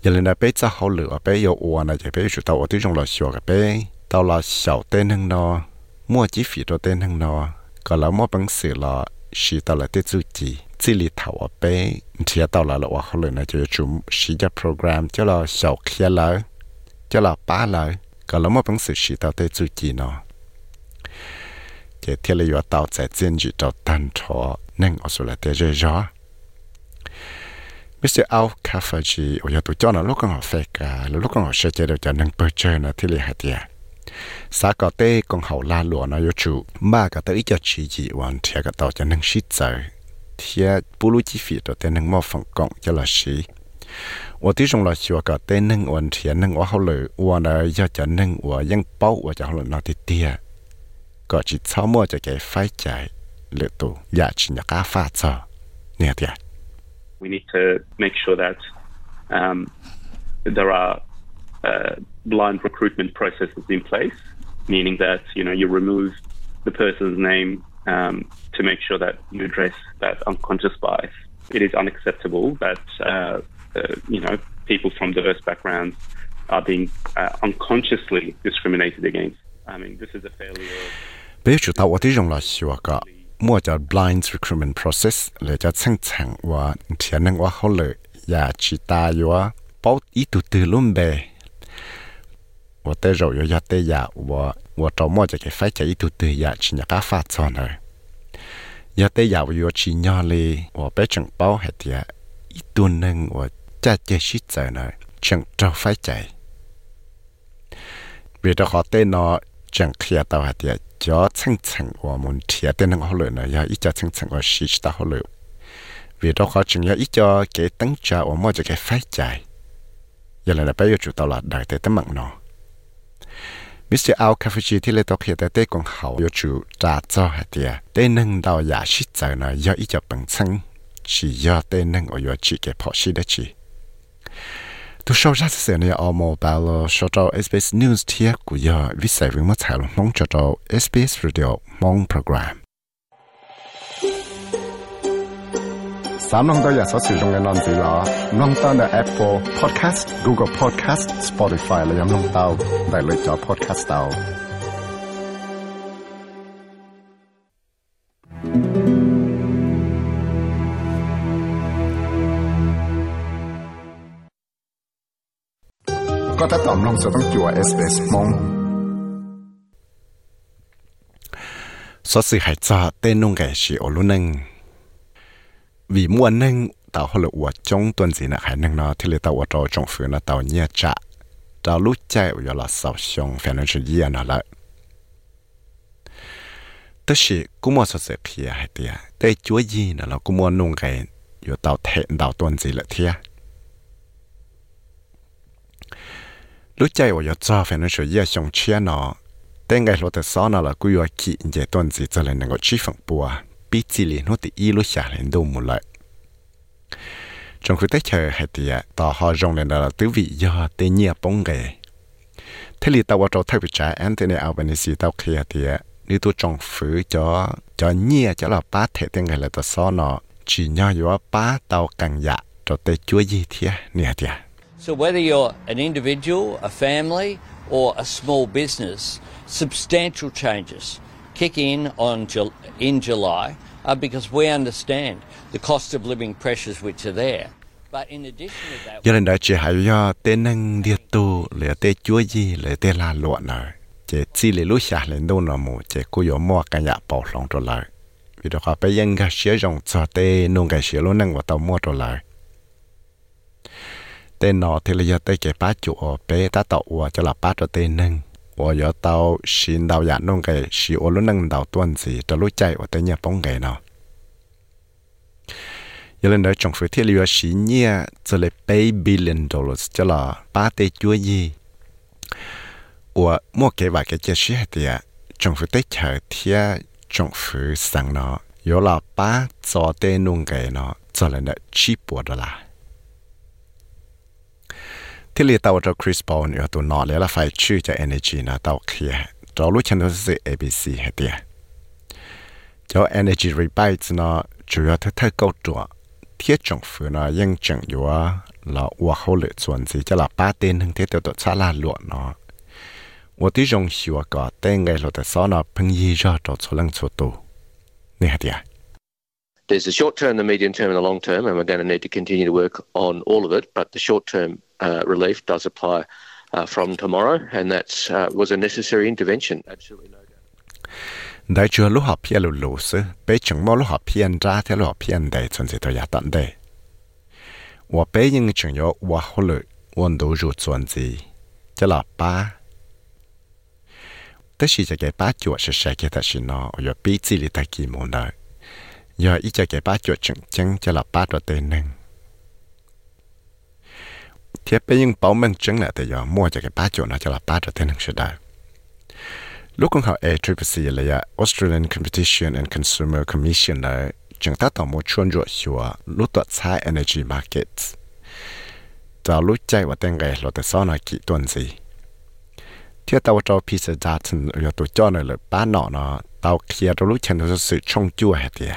giờ lên là bé cho họ lựa bé yêu của là chỉ bé chủ tàu ở tiêu trong là sửa cái bé tàu là 小 tên hơn nó mua chỉ phí cho tên nó còn là mua bằng sự là chỉ tàu là tới chú chỉ chỉ lì thảo ở bé thì tàu là là họ lựa này chỉ chúng chỉ cho program. Cho là 小 kia là cho là ba là còn là mua bằng sự chỉ tàu tới chú chỉ nó chỉ thiết lý tàu tại trên chỉ tàu tan thọ nên ở số là tới rồi rõ Mr. Al Kafaji ở nhà tụi cho nó lúc con họ phê cả lúc con họ sẽ chơi được cho nâng bơ chơi nó thì lì hạt tiền xã có tê, con hậu la lụa nó yêu chủ mà cả tới cho chỉ gì hoàn thiệt cả tàu cho nâng shit giờ thiệt bù lú chi phí rồi tên nâng mò phẳng cộng cho là sĩ và tí trong là chùa cả tên nâng hoàn thiệt nâng hoa hậu lử hoàn là do cho nâng hoàn dân bao hoàn cho hậu lử nó thì tia có chỉ sau mua cho cái phải chạy lệ tụ giá dạ chỉ nhà cá pha chờ nè thiệt we need to make sure that um, there are uh, blind recruitment processes in place, meaning that you know you remove the person's name um, to make sure that you address that unconscious bias. It is unacceptable that uh, uh, you know people from diverse backgrounds are being uh, unconsciously discriminated against. I mean, this is a failure. มั่วจะ blind recruitment process เลยจะช่างช่างว่าเทียนนึงว่าเขาเลยอย่าชิตาอยู่ว่าป๊อปอีตุตือลุ่มเบว่าเตเราอยู่ยาเตยาว่าว่าจอมั่วจะเก็บไฟจะอีตุตือยาชิญากาฟาจอนเลยยาเตยาอยู่ชิญาเลยว่าไปจังเป้าเหตุยาอีตุนึงว่าจะเจชิจเลยจังเจ้าไฟใจเวลาขอเตนอจังเคลียตาวเหตุ cho chăng chăng của mình thiệt tên họ lợi này ya ít cho chăng chăng của sĩ ta họ lợi vì đó họ chừng ya ít cho cái tăng trả của mỗi cái phải chạy giờ là bây giờ chủ tàu là đại tế tấm mạng nó Mr. Al Kafuji thì lấy tóc hiện tại tế còn hậu yêu chủ trả cho hạt địa tế nâng đào giả sĩ chạy này ya ít cho bằng chăng chỉ ya tế nâng ở yêu chỉ cái phó sĩ đó chỉ tu sau ra sẽ này ở mô bà lo sau cho SBS News thia của giờ viết sẽ với mất thảo mong cho cho SBS Radio mong program. สามน้องตัวอยากสอสื่อตรงในนอนสีหลอน้องตั้งแต่ Apple Podcast, Google Podcast, Spotify และยังน้องเตาได้เลยจอ Podcast เตา thank you ก็ถ้าตอบลงจะต้องจั่ว SBS มองสอสิหายจอเต้นนุ่งแก่ชีโอลุนึงvì mua nâng tàu hồ lụa trong tuần gì nè hải nâng nó thì lệ tàu ở trong trong phía nó tàu nhẹ chạ tàu lúc chạy ở là sáu xong phải nói chuyện gì nó lại tất nhiên cũng mua số sự kia hay tiệt đây chúa gì nó là cũng mua nung cái ở tàu thẹn tàu tuần gì lại thiệt lúc chạy ở cho phải nó chuyện gì xong chia nó tên ngày lúc tới sau nó là cứ ở kỹ về tuần gì cho nên nó chỉ phần bùa bị chỉ liền nó thì y lúc xả lên đâu một lại trong khi tới chờ hay thì tao họ dùng lên là tứ vị do tên nhia bóng ghề thế thì tao vào trong thay vì trái Anthony Albanese tao kia thì nếu tôi trồng phứ cho cho nhia cho là ba thể tên ngày là tao nó chỉ nhau yếu ba tao càng dạ cho tới chúa gì thế nè thế So, whether you're an individual, a family, or a small business, substantial changes kick in on in July uh, because we understand the cost of living pressures which are there. But in addition to that, cho nên đó chỉ hay do à, tên năng địa tu lệ tê chúa gì lệ tê la luận rồi chỉ chỉ lệ lúc xả lên đâu nó mù chỉ cố yếu mua cái nhà bảo lòng rồi lại vì đó họ bây giờ cái sử dụng cho tê nông cái sử luôn năng của tàu mua rồi lại tên nó thì là giờ tới cái bát chủ ở bé ta tàu ở cho là bát cho tên nâng. Ở giờ tàu xin đào giả nông cái xì ở luôn nâng đào tuần gì cho lúc chạy ở tê nhà bóng cái nào giờ lên đó trong phía thiết liệu xí nhia cho là 8 billion dollars cho là ba tê chúa gì. Và mua cái vài cái chia sẻ thì trong phía tết chờ thì trong phía sáng nó có là ba cho tên nông cái nó cho là nó cheap bộ đó là thì li tàu cho Chris Paul nữa tụi nó là phải chữ cho energy nó tàu kia cho lúc chân nó sẽ ABC hết tiệt cho energy rebates nó chủ yếu theo theo câu chuyện thiết政府呢认证有啊，了我后来转子就了八点能贴到到查拉落呢。我的容许我个，但爱落的少呢，朋友热到出能出多，你看的啊？ There's the short term, the medium term, and the long term, and we're going to need to continue to work on all of it. But the short term uh, relief does apply uh, from tomorrow, and that uh, was a necessary intervention. Absolutely no doubt. ได้ชัวลูกหอบเพียลูลูซึเปชงมอลูกหอบเพียนจ้าเทลูกหอบเพียนได้จนสิตัวยาตันได้ว่าเปยังชงยอว่าฮลุวันดูรูดส่วนจีจะหลับป้าแต่สิจะแกป้าจวดเสียแกแต่สินอยอปีจีลิตากีโมนได้ยออีจะแกป้าจวดจังจังจะหลับป้าตัวเต็นหนึ่ง เทียบไปยังเป้ามันจังแหละแต่ยอมมัวจากป้าโจนะจะลาป้าจะเทนังเได้ลูกของเขา A Triple C เลยอะ Australian Competition and Consumer คอมมิชชันเลยจังตาต่อมชวนจวดชัวลูกตัวใช้เอ Energy Market จะรู้ใจว่าแต่งไงเราแต่ซ้อนอะกี่ตัวสิเที่ยวตาวจอพีเสดาทันอยู่ตัวจ้อหน่อยเลยป้าหนอเนาะตาวเคลียร์รู้เชนจะสึกช่องจั่วเหตีย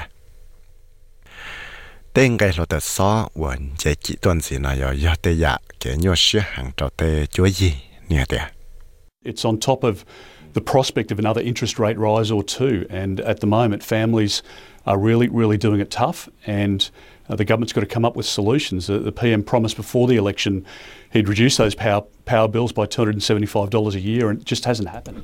It's on top of the prospect of another interest rate rise or two, and at the moment, families are really, really doing it tough. And uh, the government's got to come up with solutions. The, the, PM promised before the election he'd reduce those power power bills by two hundred and seventy five dollars a year, and it just hasn't happened.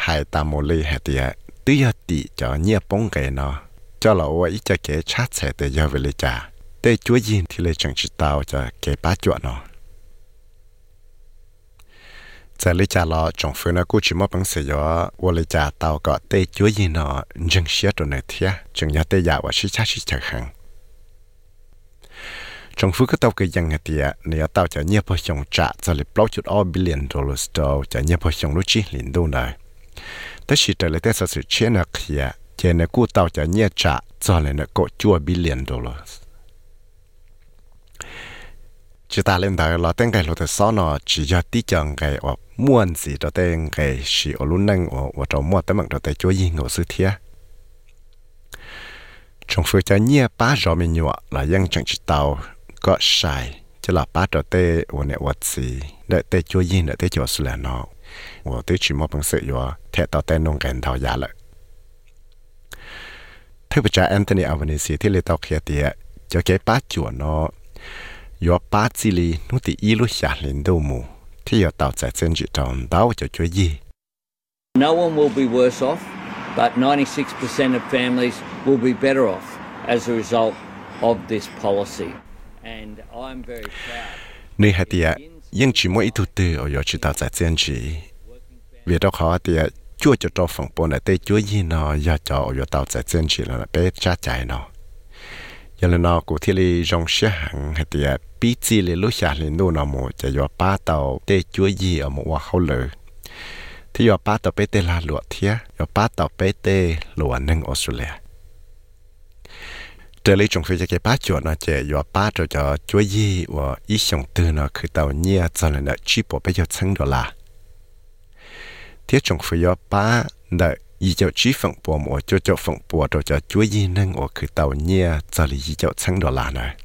hai tạm một lì hại thì tứ giờ tỷ cho nhẹ bông cái nó cho là tôi ít cho kẻ chat sẽ để giờ về lấy trả để chúa nhìn thì lấy chẳng chỉ tao cho kẻ bát chuột nó giờ lấy trả là trong phương nó cũng chỉ mất bằng sự do. Tôi lấy trả tao có để chúa nhìn nó chẳng xia đồ này thế chẳng nhớ để giả và sĩ chắc sĩ chẳng hàng trong phương cái tàu cái dân địa nếu tàu cho nhiều bao nhiêu trả cho lấy bao chút all billion dollars đâu cho nhiều bao nhiêu lúc chỉ liền đâu này แต่สิแต่เลยแต่สุดเชื่อนักเขีย chỉ là cú tàu cho nhẹ trả cho lên là có chua billion dollars chỉ ta lên đó là tên cái lúc sau nó chỉ cho tí chọn cái ở muốn gì đó tên cái sự ở luôn năng ở ở trong mua tấm bằng đó tên chúa ở tên chỉ mua bằng sự yo thế tàu tên nông cảnh tàu giá lại thế bây giờ Anthony Albanese thì lấy tàu kia thì cho cái bát chuột nó yo bát gì li nó thì ít lúc xả lên đâu mù. Thì yo tàu tại trên chỉ tròn tàu cho chúa gì no one will be worse off, but 96% of families will be better off as a result of this policy. And I'm very proud. nơi hạt tiệt nhưng chỉ mỗi ít tu tư ở giờ chỉ tạo ra tiền chỉ vì đó khó thì à, chúa cho cho phòng bộ này tê chúa gì nó giờ cho giờ tàu sẽ chân chỉ là bé cha chạy nó. Giờ là nó cụ thể li trong xe hàng hay thì à, bí chỉ là lúc xa lên nu nó một chỉ giờ ba tàu tê chúa gì ở một hoa khâu lử. Thì giờ ba tàu bé tê là lụa thía giờ ba tàu bé tê lụa nâng Australia trở lấy trong phía cái ba chỗ nó chỉ giờ ba cho cho chúa gì và ít sống tư nó cứ tàu nhia cho nên là chỉ bộ bây giờ chân đó là thiết trồng phải do ba đợi ý cháu trí phẳng bùa mùa cho cháu phẳng bùa rồi cho chúa y nâng ở khử tàu nhia cho lý ý cháu chẳng đó là này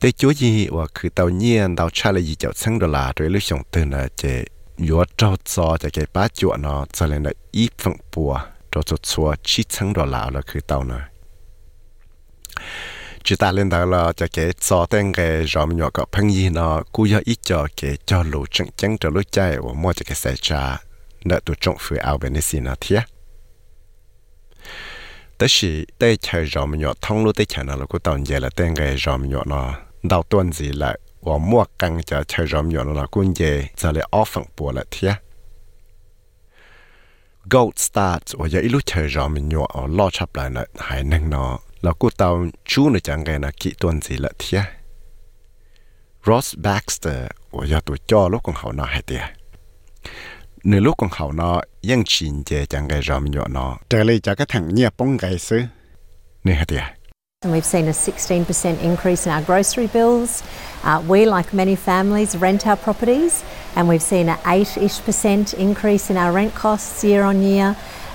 tế chúa y ở khử tàu nhia tàu cha lý ý cháu chẳng đó là rồi lúc sống từ nè chế yếu trâu cho cho cái ba chúa nó cho lên là ý phẳng bùa rồi cho chúa trí chẳng đó là là khử tàu này chỉ ta lên đó là cho cái cho tên cái rõ mình nhỏ có phân gì nó cú do ít cho cái cho lũ chân chân cho lũ chạy và mua cho cái xe trà nợ tụ trọng phía áo bên này xin nó thế tới khi tới chờ rõ mình nhỏ thông lũ tới chờ nó là cú tàu về là tên cái rõ mình nhỏ nó đầu tuần gì lại và mua căng cho chờ rõ mình nhỏ nó là cú về giờ lại off phần bùa là thiệt Gold Start 我有一路车上面有哦，落出来了，还能呢。là cô tàu chú nó chẳng nghe là kỹ tuần gì là thế Ross Baxter của gia tụi cho lúc con hậu nó hay tiệt nửa lúc con hậu nó ยัง chín chè chẳng cái rầm nhỏ nó trở lại cho cái thằng nhia bông cái xứ. Nè hay tiệt And we've seen a 16% increase in our grocery bills. Uh, we, like many families, rent our properties, and we've seen an 8 ish percent increase in our rent costs year on year.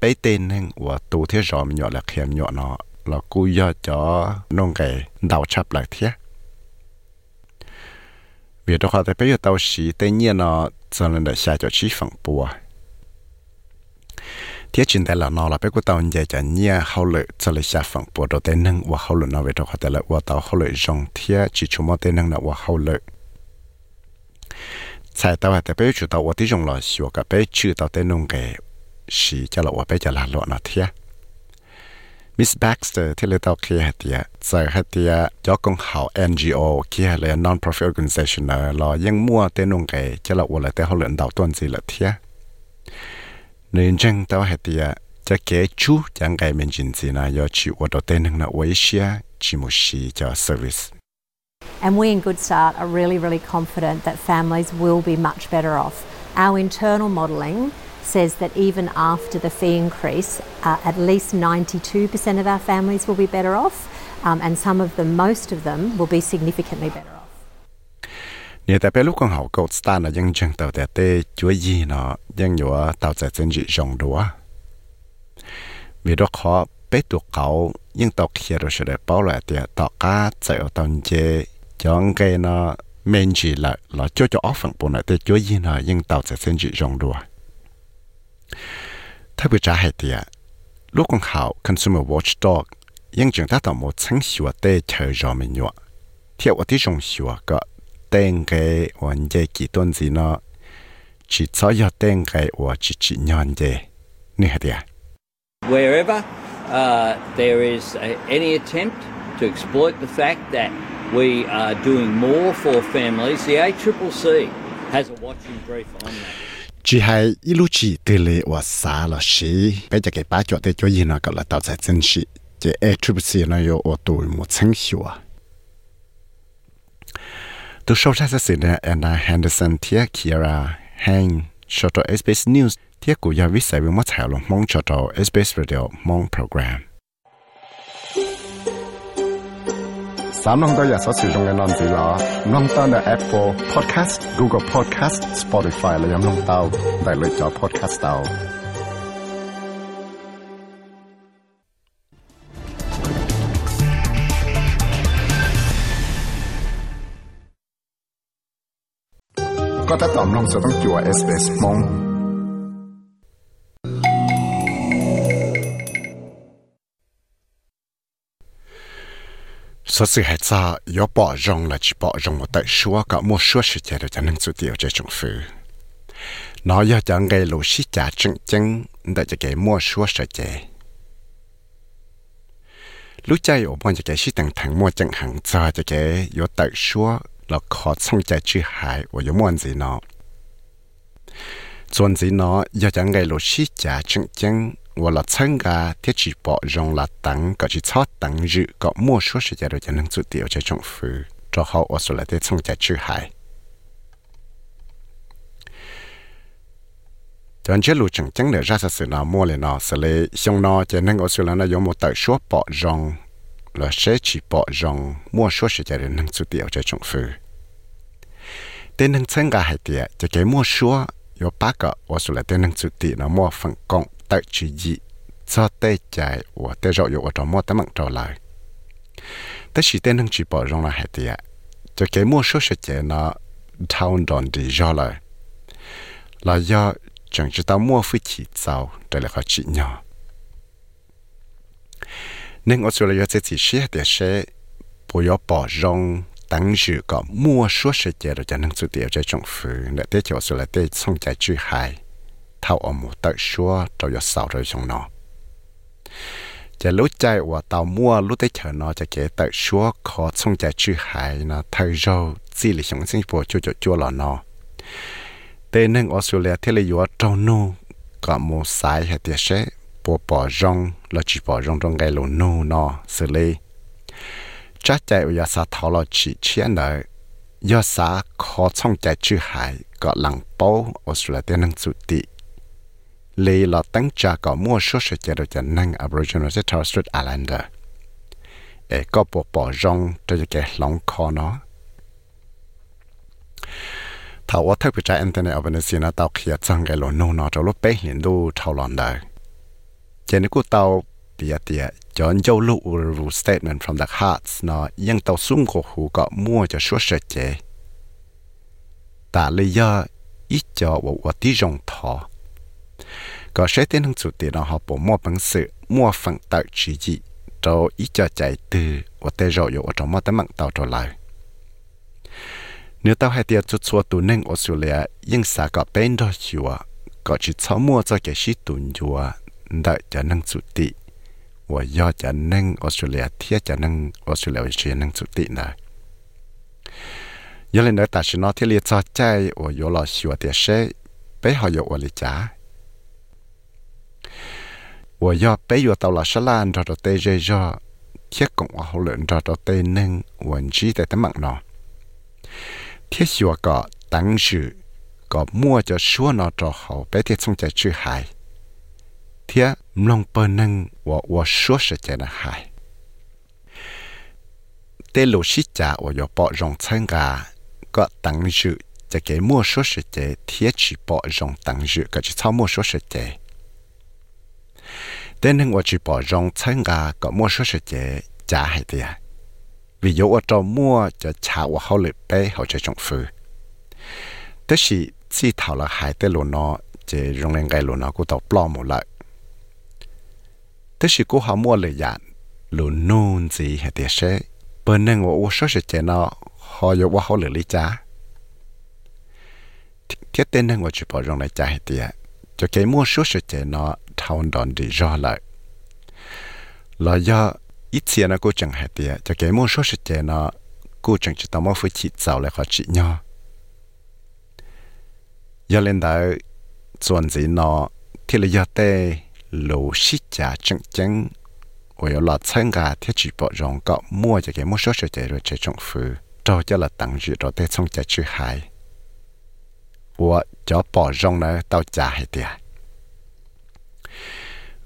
bé tên nên của tù thế rõ nhỏ là khem nhỏ nó là cú do cho nông cái đào chập lại thế vì đó họ thấy bây giờ tàu xí tự nhiên nó cho nên đã xa cho chi phẳng bùa. Thế chuyện tại là nó là bây giờ tàu nhẹ cho nhẹ hậu cho lấy xa phẳng bùa đầu tiên nâng và hậu lợi về đó họ thấy là và tàu hậu lợi rong chỉ chúng mà tên nâng là và hậu lợi sai tàu bây giờ chủ tàu và là xua cả bây chữ tàu tên nông cái chỉ cho lộ bé cho là lộ nó thế Miss Baxter thì lấy tao kia hạt tía giờ hạt tía cho công hảo NGO kia là non-profit organization là ยัง mua lo nông cái cho lộ là tên họ luyện đạo tuần gì là thế nên chăng tao hạt tía cho kế chú chẳng cái mình chính gì là do chịu ở đầu tên là Asia chỉ một chỉ cho service. And we in Good Start are really, really confident that families will be much better off. Our internal modelling says that even after the fee increase, uh, at least 92% of our families will be better off, um, and some of them, most of them, will be significantly better off. Nhờ tại bé lúc con học cậu ta là dân chân tàu tè tê chúa gì nó dân nhỏ tàu tè chân dị rộng đùa. Vì đó khó bé tụ cậu nhưng tàu kia rồi sẽ để bảo lại tè tàu cá chạy ở tàu chê chọn cái nó men chỉ là là cho cho óc phẳng bộ này tê chúa gì nó nhưng tàu tè chân dị rộng đùa. ถ้าไปจ่าให้เดียลูกของเขา consumer watchdog ยังจึงถ้าต่อหมดทั้งชัวเต้เธอรอไม่หยวเที่ยวว่าที่จงชัวก็เต้งเกวันเจกี่ต้นสิเนาะchỉ cho ya ต้งเกว่าchỉ chỉ nhonเจนี่ฮะเดีย Wherever uh, there is a, any attempt to exploit the fact that we are doing more for families, the ACCC has a watching brief on that. chỉ hay ít lúc chỉ từ lệ và xa là sĩ bây giờ cái bác cho tới cho gì nó gọi là tạo ra chân sĩ chỉ ai chụp sĩ nó có ô tô một chân hiệu à tôi sau ra sẽ là Anna Henderson thiết Kira Hang cho cho SBS News thiết của giáo viên sai với mất thảo lòng mong cho cho SBS Radio mong program สามน้องตัวอยากสอสื่อตรงในนอนสีล้อน้องตัวใน Apple Podcast Google Podcast Spotify และยังน้องเต้าได้เลยจอ podcast เต้า ก็ถ้าตอมลงจะต้องจัว SBS มง số sự hết sa yếu bỏ rong là chỉ bỏ rong một tại xua cả mua xua sự chế được cho nên sự tiêu chế chúng phứ nó do cho ngay lối sĩ trả chứng chứng để cho cái mua xua sự chế lúc chạy ở bên cho cái sĩ tăng thẳng mua chẳng hàng cho cho cái yếu tại xua là khó xong chạy chữ hại và yếu muốn gì nó chọn gì nó do cho ngay lũ sĩ trả chứng chứng và chế rồi cho nên lũ chẳng chẳng để ra sự sự nào mua lên nó sẽ lấy xong nó cho nên ở sự là nó dùng một tờ số bỏ rong là sẽ chỉ bỏ rong mua số sự cho nên năng số tiểu cho trong phứ tên năng chân cả hai tiệt cho cái mua số có ba cái ở sự là tên năng số tiểu nó mua phần công tự chỉ gì cho tê chạy và tê rau ở trong mua tấm bằng trở lại tất chỉ tên năng chỉ bỏ rong là hay tiệt cho cái mua số sự cho nó thao đòn đi ra lại là do chẳng chỉ tao mua phi chỉ giàu để là họ chỉ nhỏ. Nên Australia sẽ chỉ sẽ để sẽ bồi dưỡng bỏ rong tăng dự có mua số sự chế rồi cho năng sự điều cho trong phủ để để cho Australia để xong chạy chữ hai thao ở một tờ số rồi có sáu rồi trong nó chỉ lúc chạy và tàu mua lúc tới chờ nó cho cái tờ số khó xong chạy chữ hại nó thời rồi chỉ là sống sinh phố cho cho cho là nó tên nên Australia thế là yếu trong nô có một sai hay tiệt sẽ bỏ bỏ rong là chỉ bỏ rong trong cái lỗ nô nó xử lý chắc chạy ở xã thảo là chỉ chiến lợi do xã khó trong chạy chữ hải có lăng bao Australia tên năng chủ tị lý là tăng trả có mua số sự chạy được cho năng Aboriginal và Torres Strait Islander để có bỏ bỏ rong cho cái lòng khó nó thảoว่าถ้าไปจ่ายอินเทอร์เน็ตเอาไปในสินะเตาเขียจังไงหลอนนอจะลบไ lì là tăng trả có mua số sẽ chạy được cho năng Aboriginal và Torres Strait Islander. Ê, có bộ bỏ rong cho cái lòng khó nó. Thảo ở thức bị trái Anthony Albanese nó tao khía chẳng cái lỗ nô nó cho lúc bé hiện đô thảo lòng đời. Trên cái tao bịa tìa cho dâu lụ rù statement from the hearts nó yên tao xuống của hù có mua cho số sẽ chạy. Tạ lý do ít cho bộ tí rong thọ ก็ใช้เต้นทั้งสุดเดียวเราปมั่วปังสือมั่วฝังเต่าชีจีโจอีจอใจตือว่าเตโรอยู่วัามอตะมังเต่าโจลายเนื้อเต่าให้เตียจุดชัวตัวนึ่งออสเตรเลียยังสาก็เป็นดอชัวก็ชิดเช้ามั่วจะเกชิตุนยัวได้จะนั่งสุติว่ายอดจะนั่งออสเตรเลียเทียจะนั่งออสเตรเลียเชียนั่งสุตินะยังเล่นได้แต่ชนอที่เลียจอใจว่าโยลอชัวเตียเชไปหอยอวลิจ้า đó ta chỉ nói thiết liệt cho chạy và do lo chùa tiệt sẽ bé họ có lý trả và do bé do tao là sá lan cho tê dây do. Thiết cộng hòa hậu luyện cho tê năng và chỉ tại tấm mạng nó thiết xua có tăng sự, có mua cho xua nó cho hậu, bé thiết xong chạy chữ hại. Thiết lòng bờ nâng và và xua sẽ chạy là hại. Tê lô xí trả và có bỏ rong chân gà. Có tăng sự cho cái mua số sẽ chạy thiết chỉ bỏ rong tăng sự, có chỉ sau mua số sẽ chạy tên nên và chỉ bỏ rong chân gà có mua số sẽ chế trả hay tiền vì dấu ở trong mua cho trả và hậu lực bé hậu cho trong phứ. Tức là chỉ thảo là hai tên lô nó chỉ rong lên gai lô nó cũng tàu plom một lại. Tức là cô họ mua lời dặn, lô nôn gì hay tiền sẽ bên nên của số sẽ chế nó họ dấu và hậu lực lý trả. Thiết tên nên của chỉ bỏ rong lại trả hay tiền cho cái mua số sẽ chế nó thao đòn đi ra lại. Là do ít tiền nó cô chẳng hạt tiền cho cái mua số sự tiền nó cô chẳng chỉ tao mua phải chỉ giàu lại khó chỉ nhau giờ lên đó chuẩn gì nó thì là giờ tê lô xí trả chẳng chẳng rồi là chân gà thiết chỉ bỏ rong cọ mua cho cái mua số sự tiền rồi chạy trong phứ cho cho là tăng dự rồi tê xong chạy chữ hài của cho bỏ rong nó tao trả hay tiền à?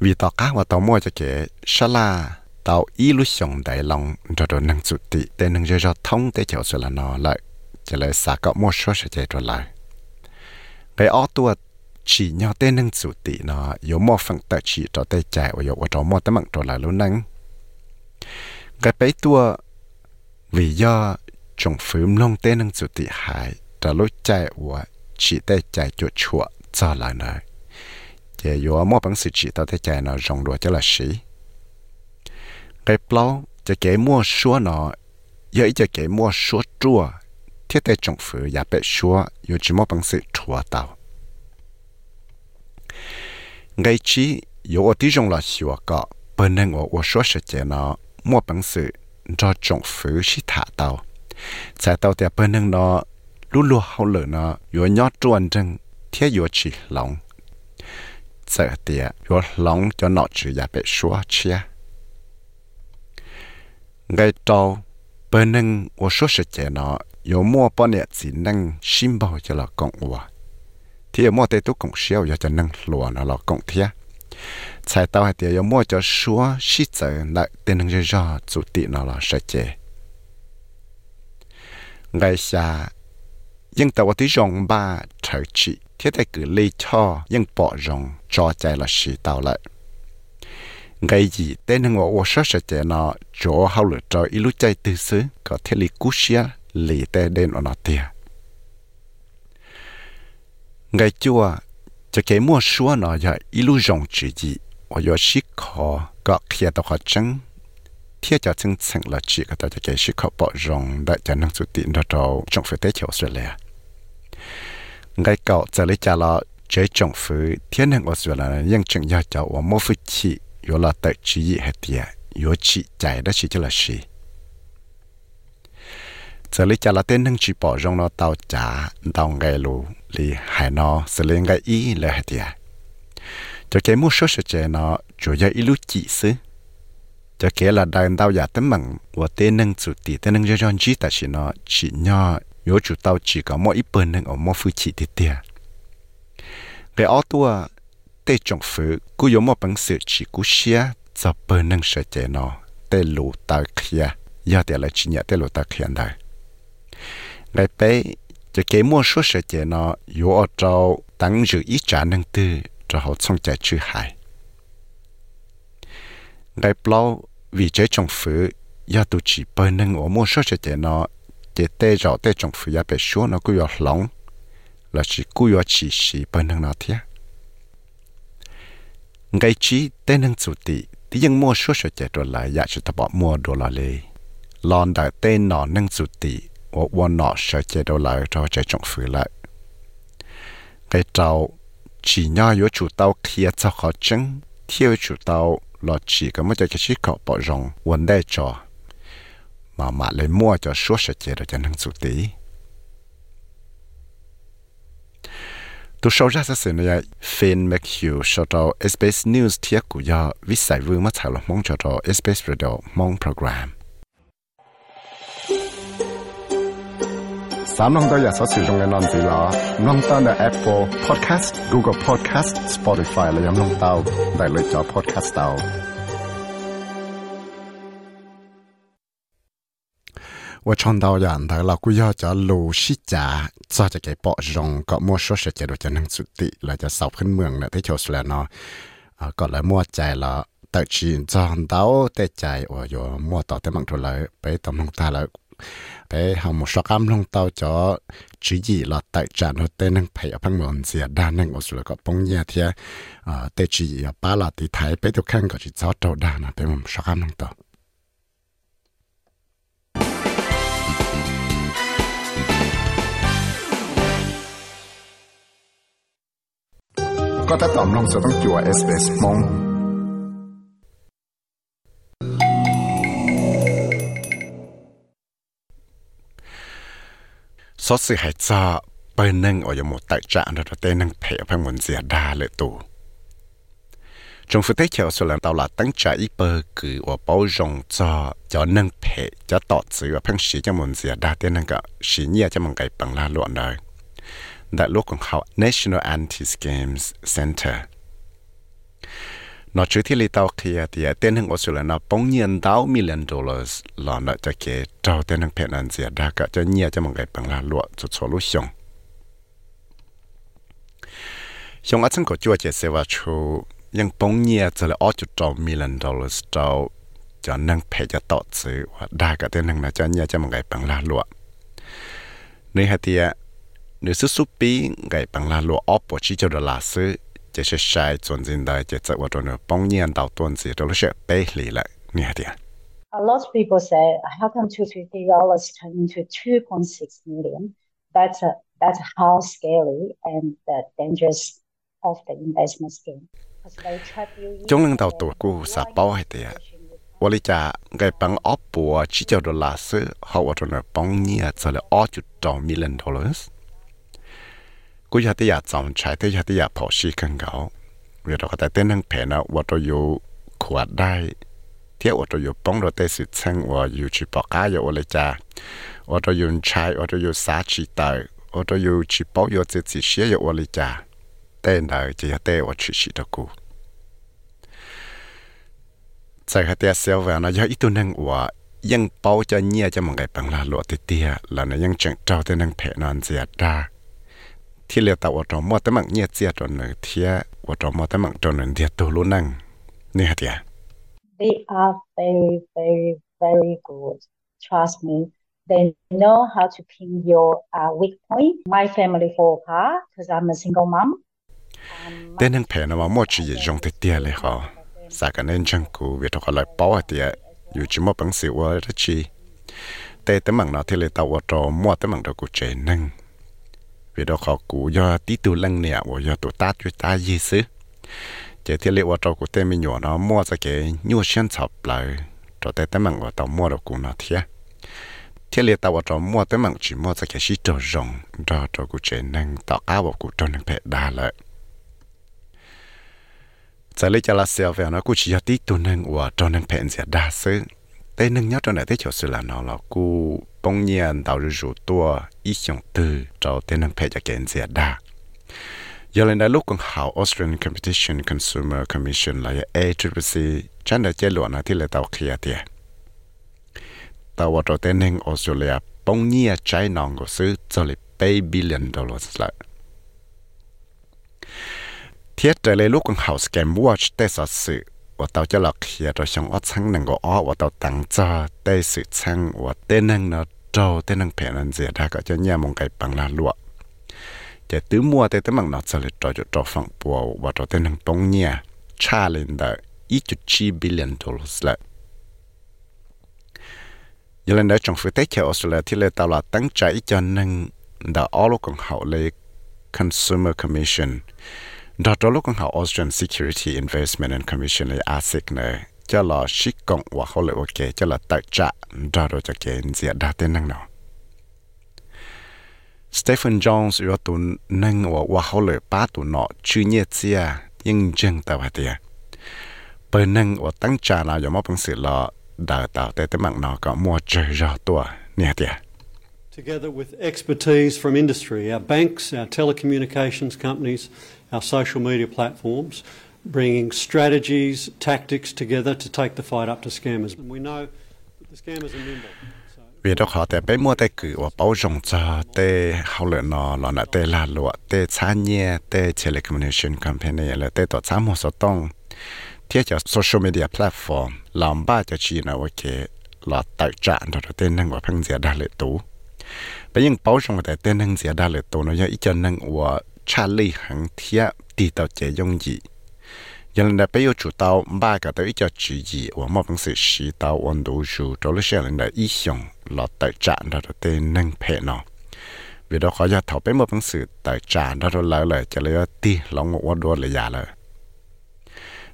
vì tao cá và tao mua cho cái sala tao ý lúc sống đại lòng cho đồ năng chủ tị để năng cho cho thông để cho sự là nó lại chỉ lại xả có mua số sẽ chạy trở lại. Cái ó tua chỉ nhau tên năng chủ tị nó, yếu mua phần tự chỉ cho tay chạy và yếu cho mua tấm mạng trở lại luôn năng cái bấy tua, vì do trồng phím long tên năng chủ tị hại cho lúc chạy và chỉ để chạy chuột chuột cho lại nơi chế yếu mua bằng sự chỉ tao thế chạy nó rong đùa cho là sĩ. Cái plau cho kế mua xua nó yếu cho kế mua xua chua thiết tế trọng phứ giả bệ xua yếu mua bằng sự chua tao ngay chỉ yếu ở tí là xua cọ bên nên ở ở xua sẽ nó mua bằng sự cho trọng phứ sĩ thả tao chạy tao thì bên nên nó đủ lúa hậu lửa nó vừa nhót tròn trăng lòng sợ tiệt vừa lòng cho nó chỉ là bị xóa chia. Ngay trâu bên nâng và số sự trẻ nó vừa mua bao nhiêu chỉ nâng sim bao cho là cộng hòa thì mua tê tú cộng siêu giờ cho nâng lúa nó là cộng thiệt sai tao hay tiệt mua cho xóa xí sợ lại tên nâng giờ chủ tị nó là sợ trẻ ngay xa nhưng tàu tí rong ba trở trị thiết tại cứ lấy cho nhưng bỏ rong cho chạy là sĩ tàu lại ngày gì tên hằng ở ô sát sẽ chạy nó chỗ hậu lửa cho ít lúc chạy từ xứ có thể lý cú xia lý tê đến ở nó tia ngày chua cho cái mua xua nó giờ ít lúc rong chỉ gì ở giờ sĩ khó có kia tàu khó chân thiết cho chân chân là chỉ có thể cho cái sự khó bỏ rong đại cho năng suy tin đó trong trong phía tây châu Australia. Ngay cậu giờ lấy trả là chế trồng phứ, thiên năng Australia nhưng chừng giờ cháu và mô phụ chị, yếu là tự chỉ ý hết tiệt yếu chị chạy đó chỉ cho là gì. Giờ lấy trả là tên hàng chỉ bỏ rong nó tàu trả tàu ngay lù, lì hải nó, sẽ lên ngay ý là hết tiệt. Cho cái mua số sẽ chế nó chủ yếu ý lúc chị xứ cho cái là đàn tàu giả tấm bằng và tên nâng chủ tỷ tên nâng cho cho chỉ tại chỉ nó chỉ nhỏ yếu chủ tao chỉ có mỗi ít bên nâng ở mỗi phương chỉ thì tiền cái ở tua tê trồng phứ cú yếu một bằng sự chỉ cú xia cho bên nâng sợ chế nó tê lù ta kia giờ thì là chỉ nhẹ tê lù ta kia đây cái bé cho cái mua số sợ chế nó yếu ở trâu tăng dự ít trả nâng tư cho họ xong chạy chữ hại. Ngày bao vì chế trồng phứ, ya tu chỉ bởi nâng ở mua số chế chế nó chế tê rõ tê trồng phụ giá bể xuống nó cứ giọt lỏng là chỉ cứ giọt chỉ xì bên năng nó thế ngay chỉ tê nâng chủ tị thì dân mua số số chế rồi lại giá chỉ tập bỏ mua đồ là lì lon đại tê nọ nâng chủ tị và quan nọ sợ chế đồ lại cho chế trồng phụ lại cái trâu chỉ nhỏ yếu chủ tàu kia cho khó chứng thiếu chủ tàu là chỉ có một cái chỉ có bỏ rộng vấn đề cho mà mà lấy mua cho số sự chế rồi cho năng chủ tí tu sau ra sẽ này Finn McHugh cho cho SBS News thiết của do viết giải vương mất thảo mong cho cho SBS Radio mong program สามน้องตัวอยากสอสื่อตรงในนอนสีหลอน้องตัวใน Apple Podcast Google Podcast Spotify และยังน้องเต้าได้เลยจอ Podcast เต้า 我创造人的老古要叫卢西家，做这个包容个莫说是这个就能做的，来就扫喷เมือง了，ที่就是了呢，啊，ก็เลยมั่วใจละแต่ชีนจอนเต้าแต่ใจว่าอยู่มั่วต่อแต่บางทุเลยไปตำลงตาแล้ว bé họ một số cam long tàu cho chỉ gì là tại trạng nó tên năng phải ở phăng mòn gì đa năng ở số có bông nhà thì à tên chỉ gì ba là thì thái bé tôi khăn có chỉ cho trâu đa là bé một số cam long tàu có thể tóm long sốต้อง จั่ว SBS มอง số sự hãy cho bên nâng ở một tại trạng đó tên nâng phải phải muốn gì đa lệ tù trong phụ tế chiều số lần tàu là tăng trả ít bơ cử ở bao rộng cho cho nâng phải cho tọt sự và phăng sĩ cho muốn gì đa tên nâng cả sĩ nhia cho mình cái bằng la luận đời đại lúcของเขา National Anti-Scams Center nó chỉ thì lý tao kia thì tên hàng Australia nó bông nhiên đào million dollars là nó cho cái trâu tên hàng phèn ăn gì đã cả cho nhiều cho một cái bằng là lụa cho cho lúc xong xong ở trong cổ chùa chỉ sẽ vào chú nhưng bông nhiên cho là ở chỗ trâu million dollars trâu cho nâng phê cho tọt sự và đa cả tên hàng nó cho nhiều cho một cái bằng là lụa nơi hạt thì nếu sức sụp bị ngày bằng là chỉ cho đó là sự sai chuẩn dân đời chỉ sẽ vào trong nhiên đầu tuần gì đó nó sẽ bê như thế A lot of people say, how come two fifty dollars turn into two point six million? That's a, that's how scary and the dangerous of the investment scheme. Chúng lần đầu tuổi của sợ bao hết thế và lý cha cái bằng ốp bùa chỉ cho đô la sư họ vào trong nó bỗng nhiên sẽ là ốp chục triệu million dollars. กูยากที่อยากจงใช้ที่ยากที่อยากพอชีกันเขาเรื่องเราแต่เต้นนั่งแผ่นะวัตเรายขวดได้ เที่ยววัตเรายป้องเราเตะสุดเชงว่าอยู่ชิปอก้าอยู่อะไรจ้าวัตเรายู่ใช้วัตเรายสาชีตาวัตเรายู่ชิปอกอยู่เจ็ดสิเชียอยู่อะไรจ้าเต้นได้จะอยากเต้วัตชิชิตะกูใจเขาเตี้ยเซลแวนะยาอีตัวนังว่ายังเป้าจะเงียจะมึงไงปังลาหลวดเตี้ยแล้วนะยังจังเจ้าเต้นั่งแผ่นอนเสียดา ที่เรียกตัวว่ามัวแต่มังเนี่ยเสียตัวหนึ่งเทียว่ามัวแต่มังตัวหนึ่งเดียตัวรู้นั่งนี่ฮะเดีย They are very very very good trust me they know how to pin your uh, weak point my family for car because I'm a single mom แต่นังเพนว่ามัวจีจงติเตียเลยเหรอ sa cái nên chẳng cú việc họ lại bảo thì dù chỉ một bằng sự qua đó chiแต่แต่มังเนาะที่เลยตาวจอมัวแต่มังเรากูเจนึง vì đó họ cú do tí tu lăng nè và do tụ ta chú ta gì xứ. Chỉ thiết liệu cho của tên mình nhỏ nó mua ra cái nhu xuyên sập lại cho tên tên mạng của tàu mua được của nó thiệt thiết liệu tàu cho mua tên mạng chỉ mua ra cái xí trâu rồng cho cho cụ chế năng tạo cá vào cụ trong năng phải đa lại giờ lấy cho là xeo về nó cũng chỉ tí tu nâng và cho năng phải đa xứ. Tên năng nhớ cho này thế chỗ sự là nó là cú bông nhiên tạo rủ tua ý dòng từ cho tên năng phải cho kiện sẽ đa giờ lên đây lúc còn hảo Australian Competition Consumer Commission là ACCC chẳng được chế luận là thì là tàu kia tiền tàu vào cho tên năng Australia bông nhiên trái nòng của sự cho là bay billion dollars lại thiết trở lại lúc còn học scam watch để sở sự và tao cho lọc kia rồi xong ở sang năng có ở và tao tăng cho để sự sang và tên năng nó trâu tên năng phèn năng gì ra có cho nhà mong cái bằng là lụa chỉ tứ mua tên tên bằng nó sẽ lại trâu cho trâu phẳng bùa và trâu tên năng bông nhà cha lên đó ít chút chi billion dollars lại giờ lên đó trong phía tết theo Australia thì là tao là tăng trái cho năng đã ở lúc con học lấy Consumer Commission đó đó lúc con học Austrian Security Investment and Commission là ASIC này cho là ship công và họ lại ok cho là tài trả đó đó cho cái gì đã tên năng nào Stephen Jones yếu tụ năng và và họ lại ba tụ nọ chưa nhẹ chia nhưng chân tao hạt tiền bởi năng và tăng trả là do một bằng sự là đào tạo tại tới mạng nó có mua chơi rõ tua nhẹ tiền together with expertise from industry, our banks, our telecommunications companies, our social media platforms, bringing strategies, tactics together to take the fight up to scammers. And we know that the scammers are nimble. วิดอกหอแต่ไปมัวแต่กือว่าเป้าจงจ้าเต้เขาเลยนอหลอนเต้ลาลวเต้ช้าเนี่ยเต้เทเลคอมมิวนิชันคอมเพนีเลยเต้ต่อช้าหมดสต้องเทียจะโซเชียลมีเดียแพลตฟอร์มลำบ้าจะชีนะโอเคหลอดตักจานเราเต้นั่งว่าพังเสียดาเลยตู้ vì đó họ tại bé mua tay cử và bảo rộng cho tê hậu lợi nó là nợ tê là lụa tê xa nhẹ tê telecommunication company là tê tổ xã một số tông thiết cho social media platform làm ba cho chi nào ok là tài trạng đó tên năng và phăng diện đa lệ tú bây giờ bảo rộng tại tên năng diện đa lệ tú nó do ít cho năng và cha lý hàng thiết đi tàu chế dùng gì giờ là bây giờ chủ tàu ba cái tới cho chỉ gì và một bằng sự sĩ tàu ổn đủ chủ đó là sẽ là ý hướng là tại trạng đó tên năng phê nó vì đó khó ra thảo bé một bằng sự tại trạng đó là lại cho lấy ti lòng một quan đồ là giả rồi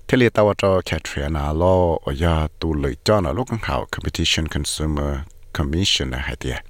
thế li tàu cho Katrina lo ở nhà tu lợi cho nó lúc hảo competition consumer commission là hai tiền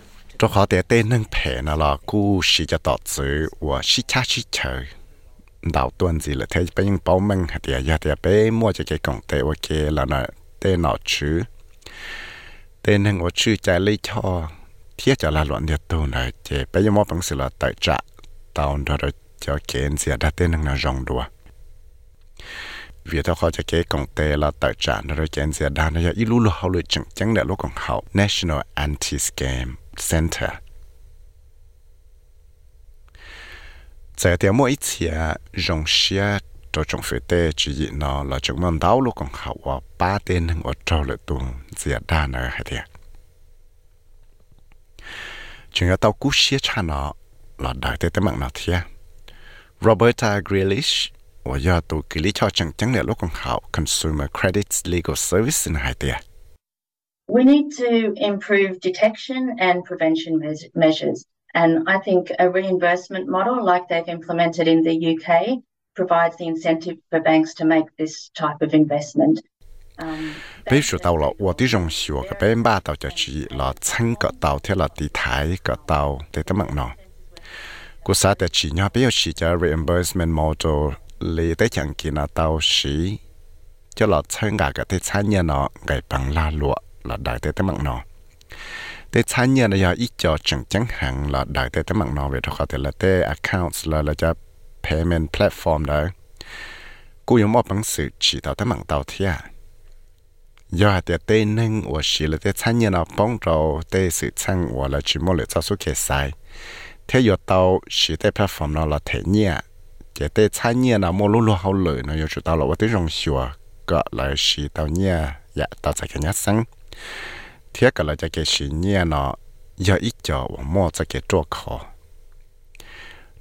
cho họ để tên nâng phê nà là cú sĩ cho tọt sự và sĩ cha sĩ chờ đào tuần gì là thế bây giờ bảo mình hạt địa hạt địa mua cho cái công tệ và kia là nó tên nó chứ tên nâng ở chữ trái lấy cho thiết cho là loạn nhiệt này chế bây giờ mua bằng sự là tại trạ tao rồi cho kiến gì đã tên nâng nó rong đùa vì tao khó cho cái công tê là tại trạm rồi chén xe đàn nó ít lũ lũ hậu lựa chẳng chẳng để lúc còn hậu National Anti Scam Center tại điểm mỗi次rong xe cho trong phía tây chỉ nó là chúng mình đào lúc còn học và ba tên ở trong lựa tuần gì đã nó hay thế chúng ta tao cú xe cha nó là đại tế tế mạng nào thế Roberta Grealish 我要读给你超正经的路更好 Consumer Credits Legal Service in海地。 We need to improve detection and prevention mes- measures. And I think a reimbursement model like they've implemented in the UK provides the incentive for banks to make this type of investment. Um, 比如到了我的容许我个边把到就只了称个到贴了地台个到得得忙喏。故啥的只要比如是叫 reimbursement model 里得讲见那到时，就了称个个得参与喏，个帮拉落了大得得忙喏。ได้参与呢要一叫正正行了，大ได้แต่มังนอเวทเขาแต่ละ là đại tế tế mạng nọ. tế thái nhiên là giờ ít cho chẳng chẳng hạn là đại tế tế mạng nọ về đó có thể là tế accounts là là cho payment platform đó cú yếu một bằng sự chỉ tạo tế mạng tàu thia do hạt tế tế nâng của sĩ là tế thái nhiên là bóng rầu, tế sự chăng của là chỉ một lệ cho số kê sai thế giờ tàu, sĩ tế platform nó là thế nhiên chế tế thái nhiên là mua lúa lúa hậu lợi, nó yếu chủ tàu là ว่า tế rong xua gọi là sĩ tàu nhiên dạ tạo sẽ cái nhát xăng thiết cả là cho cái sự nhẹ nó giờ ít cho và mua cho cái chỗ khó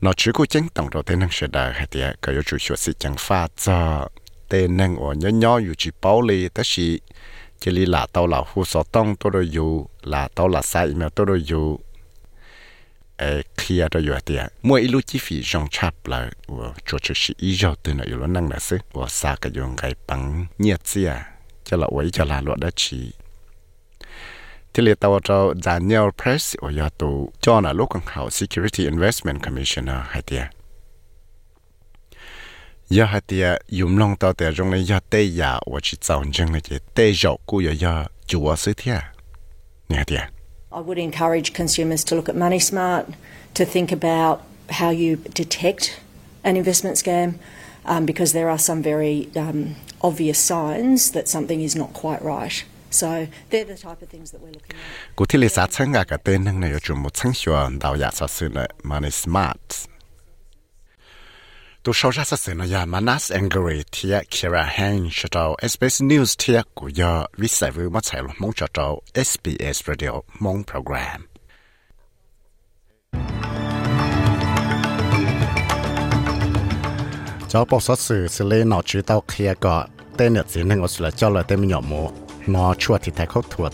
nó chỉ có chính tổng đầu tiên năng sẽ đại hay thì cái yếu chủ sự sự chẳng pha cho tên năng ở nhỏ nhỏ yếu chỉ bảo lý tất sự chỉ lý là tao là hồ sơ tông tôi rồi yếu là tao là sai mà tôi rồi yếu ê kia rồi yêu thì mỗi lúc chi phí trong chap là và cho chủ sự ý cho từ nó yêu năng là sự và xa cái dùng cái bằng nhiệt gì cho là vậy cho là luật đó chỉ ที่เรียกตัวเจ้า Daniel Press โอยาตูจอน่ะลูกของเขา Security Investment Commissioner ให้เตียยาให้เตียยุ่มลงตัวแต่ตรงนี้ยาเตยาว่าจิตจังจังเลยเตยจกูยายาจัวซื้อเทียเนี่ยเตีย I would encourage consumers to look at Money Smart, to think about how you detect an investment scam, um, because there are some very um, obvious signs that something is not quite right. So they're the type of things that we're looking at. กูที่ลิซ่าช่างกับเต้นนึงเนี่ยจุ่มช่างชัวดาวอยากซื้อเนี่ยมันสมาร์ทตัวชาวจะซื้อเนี่ยมานัสแองเกอร์เทียคิราแฮงชดาว SBS News เทียกูยอวิสัยวิมาใช้ลมงจดาว SBS Radio มงโปรแกรม cho bộ số sự xử lý nó chỉ tao kia có tên nhật gì nên tôi là cho là tên mình nhỏ mồ nó chua thì thấy khóc thuộc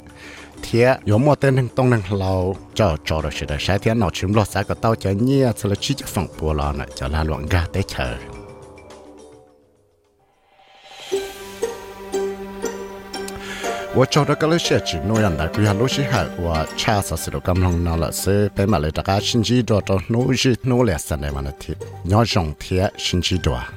thế yếu mô tên hình tông năng lâu cho cho rồi sẽ sẽ thế nó chúng lo sẽ có tao cho nhia sẽ là chỉ cho phòng bùa lò này cho loạn ra tới chờ. Và cho đó các lớp nuôi ăn đại quý hàng lúc sĩ và cha sẽ sử cầm lòng nào là sẽ bé mà lấy đặc sinh chỉ đồ cho nuôi chỉ nuôi là sản này mà nó thì nhỏ rộng thế sinh chỉ đồ à?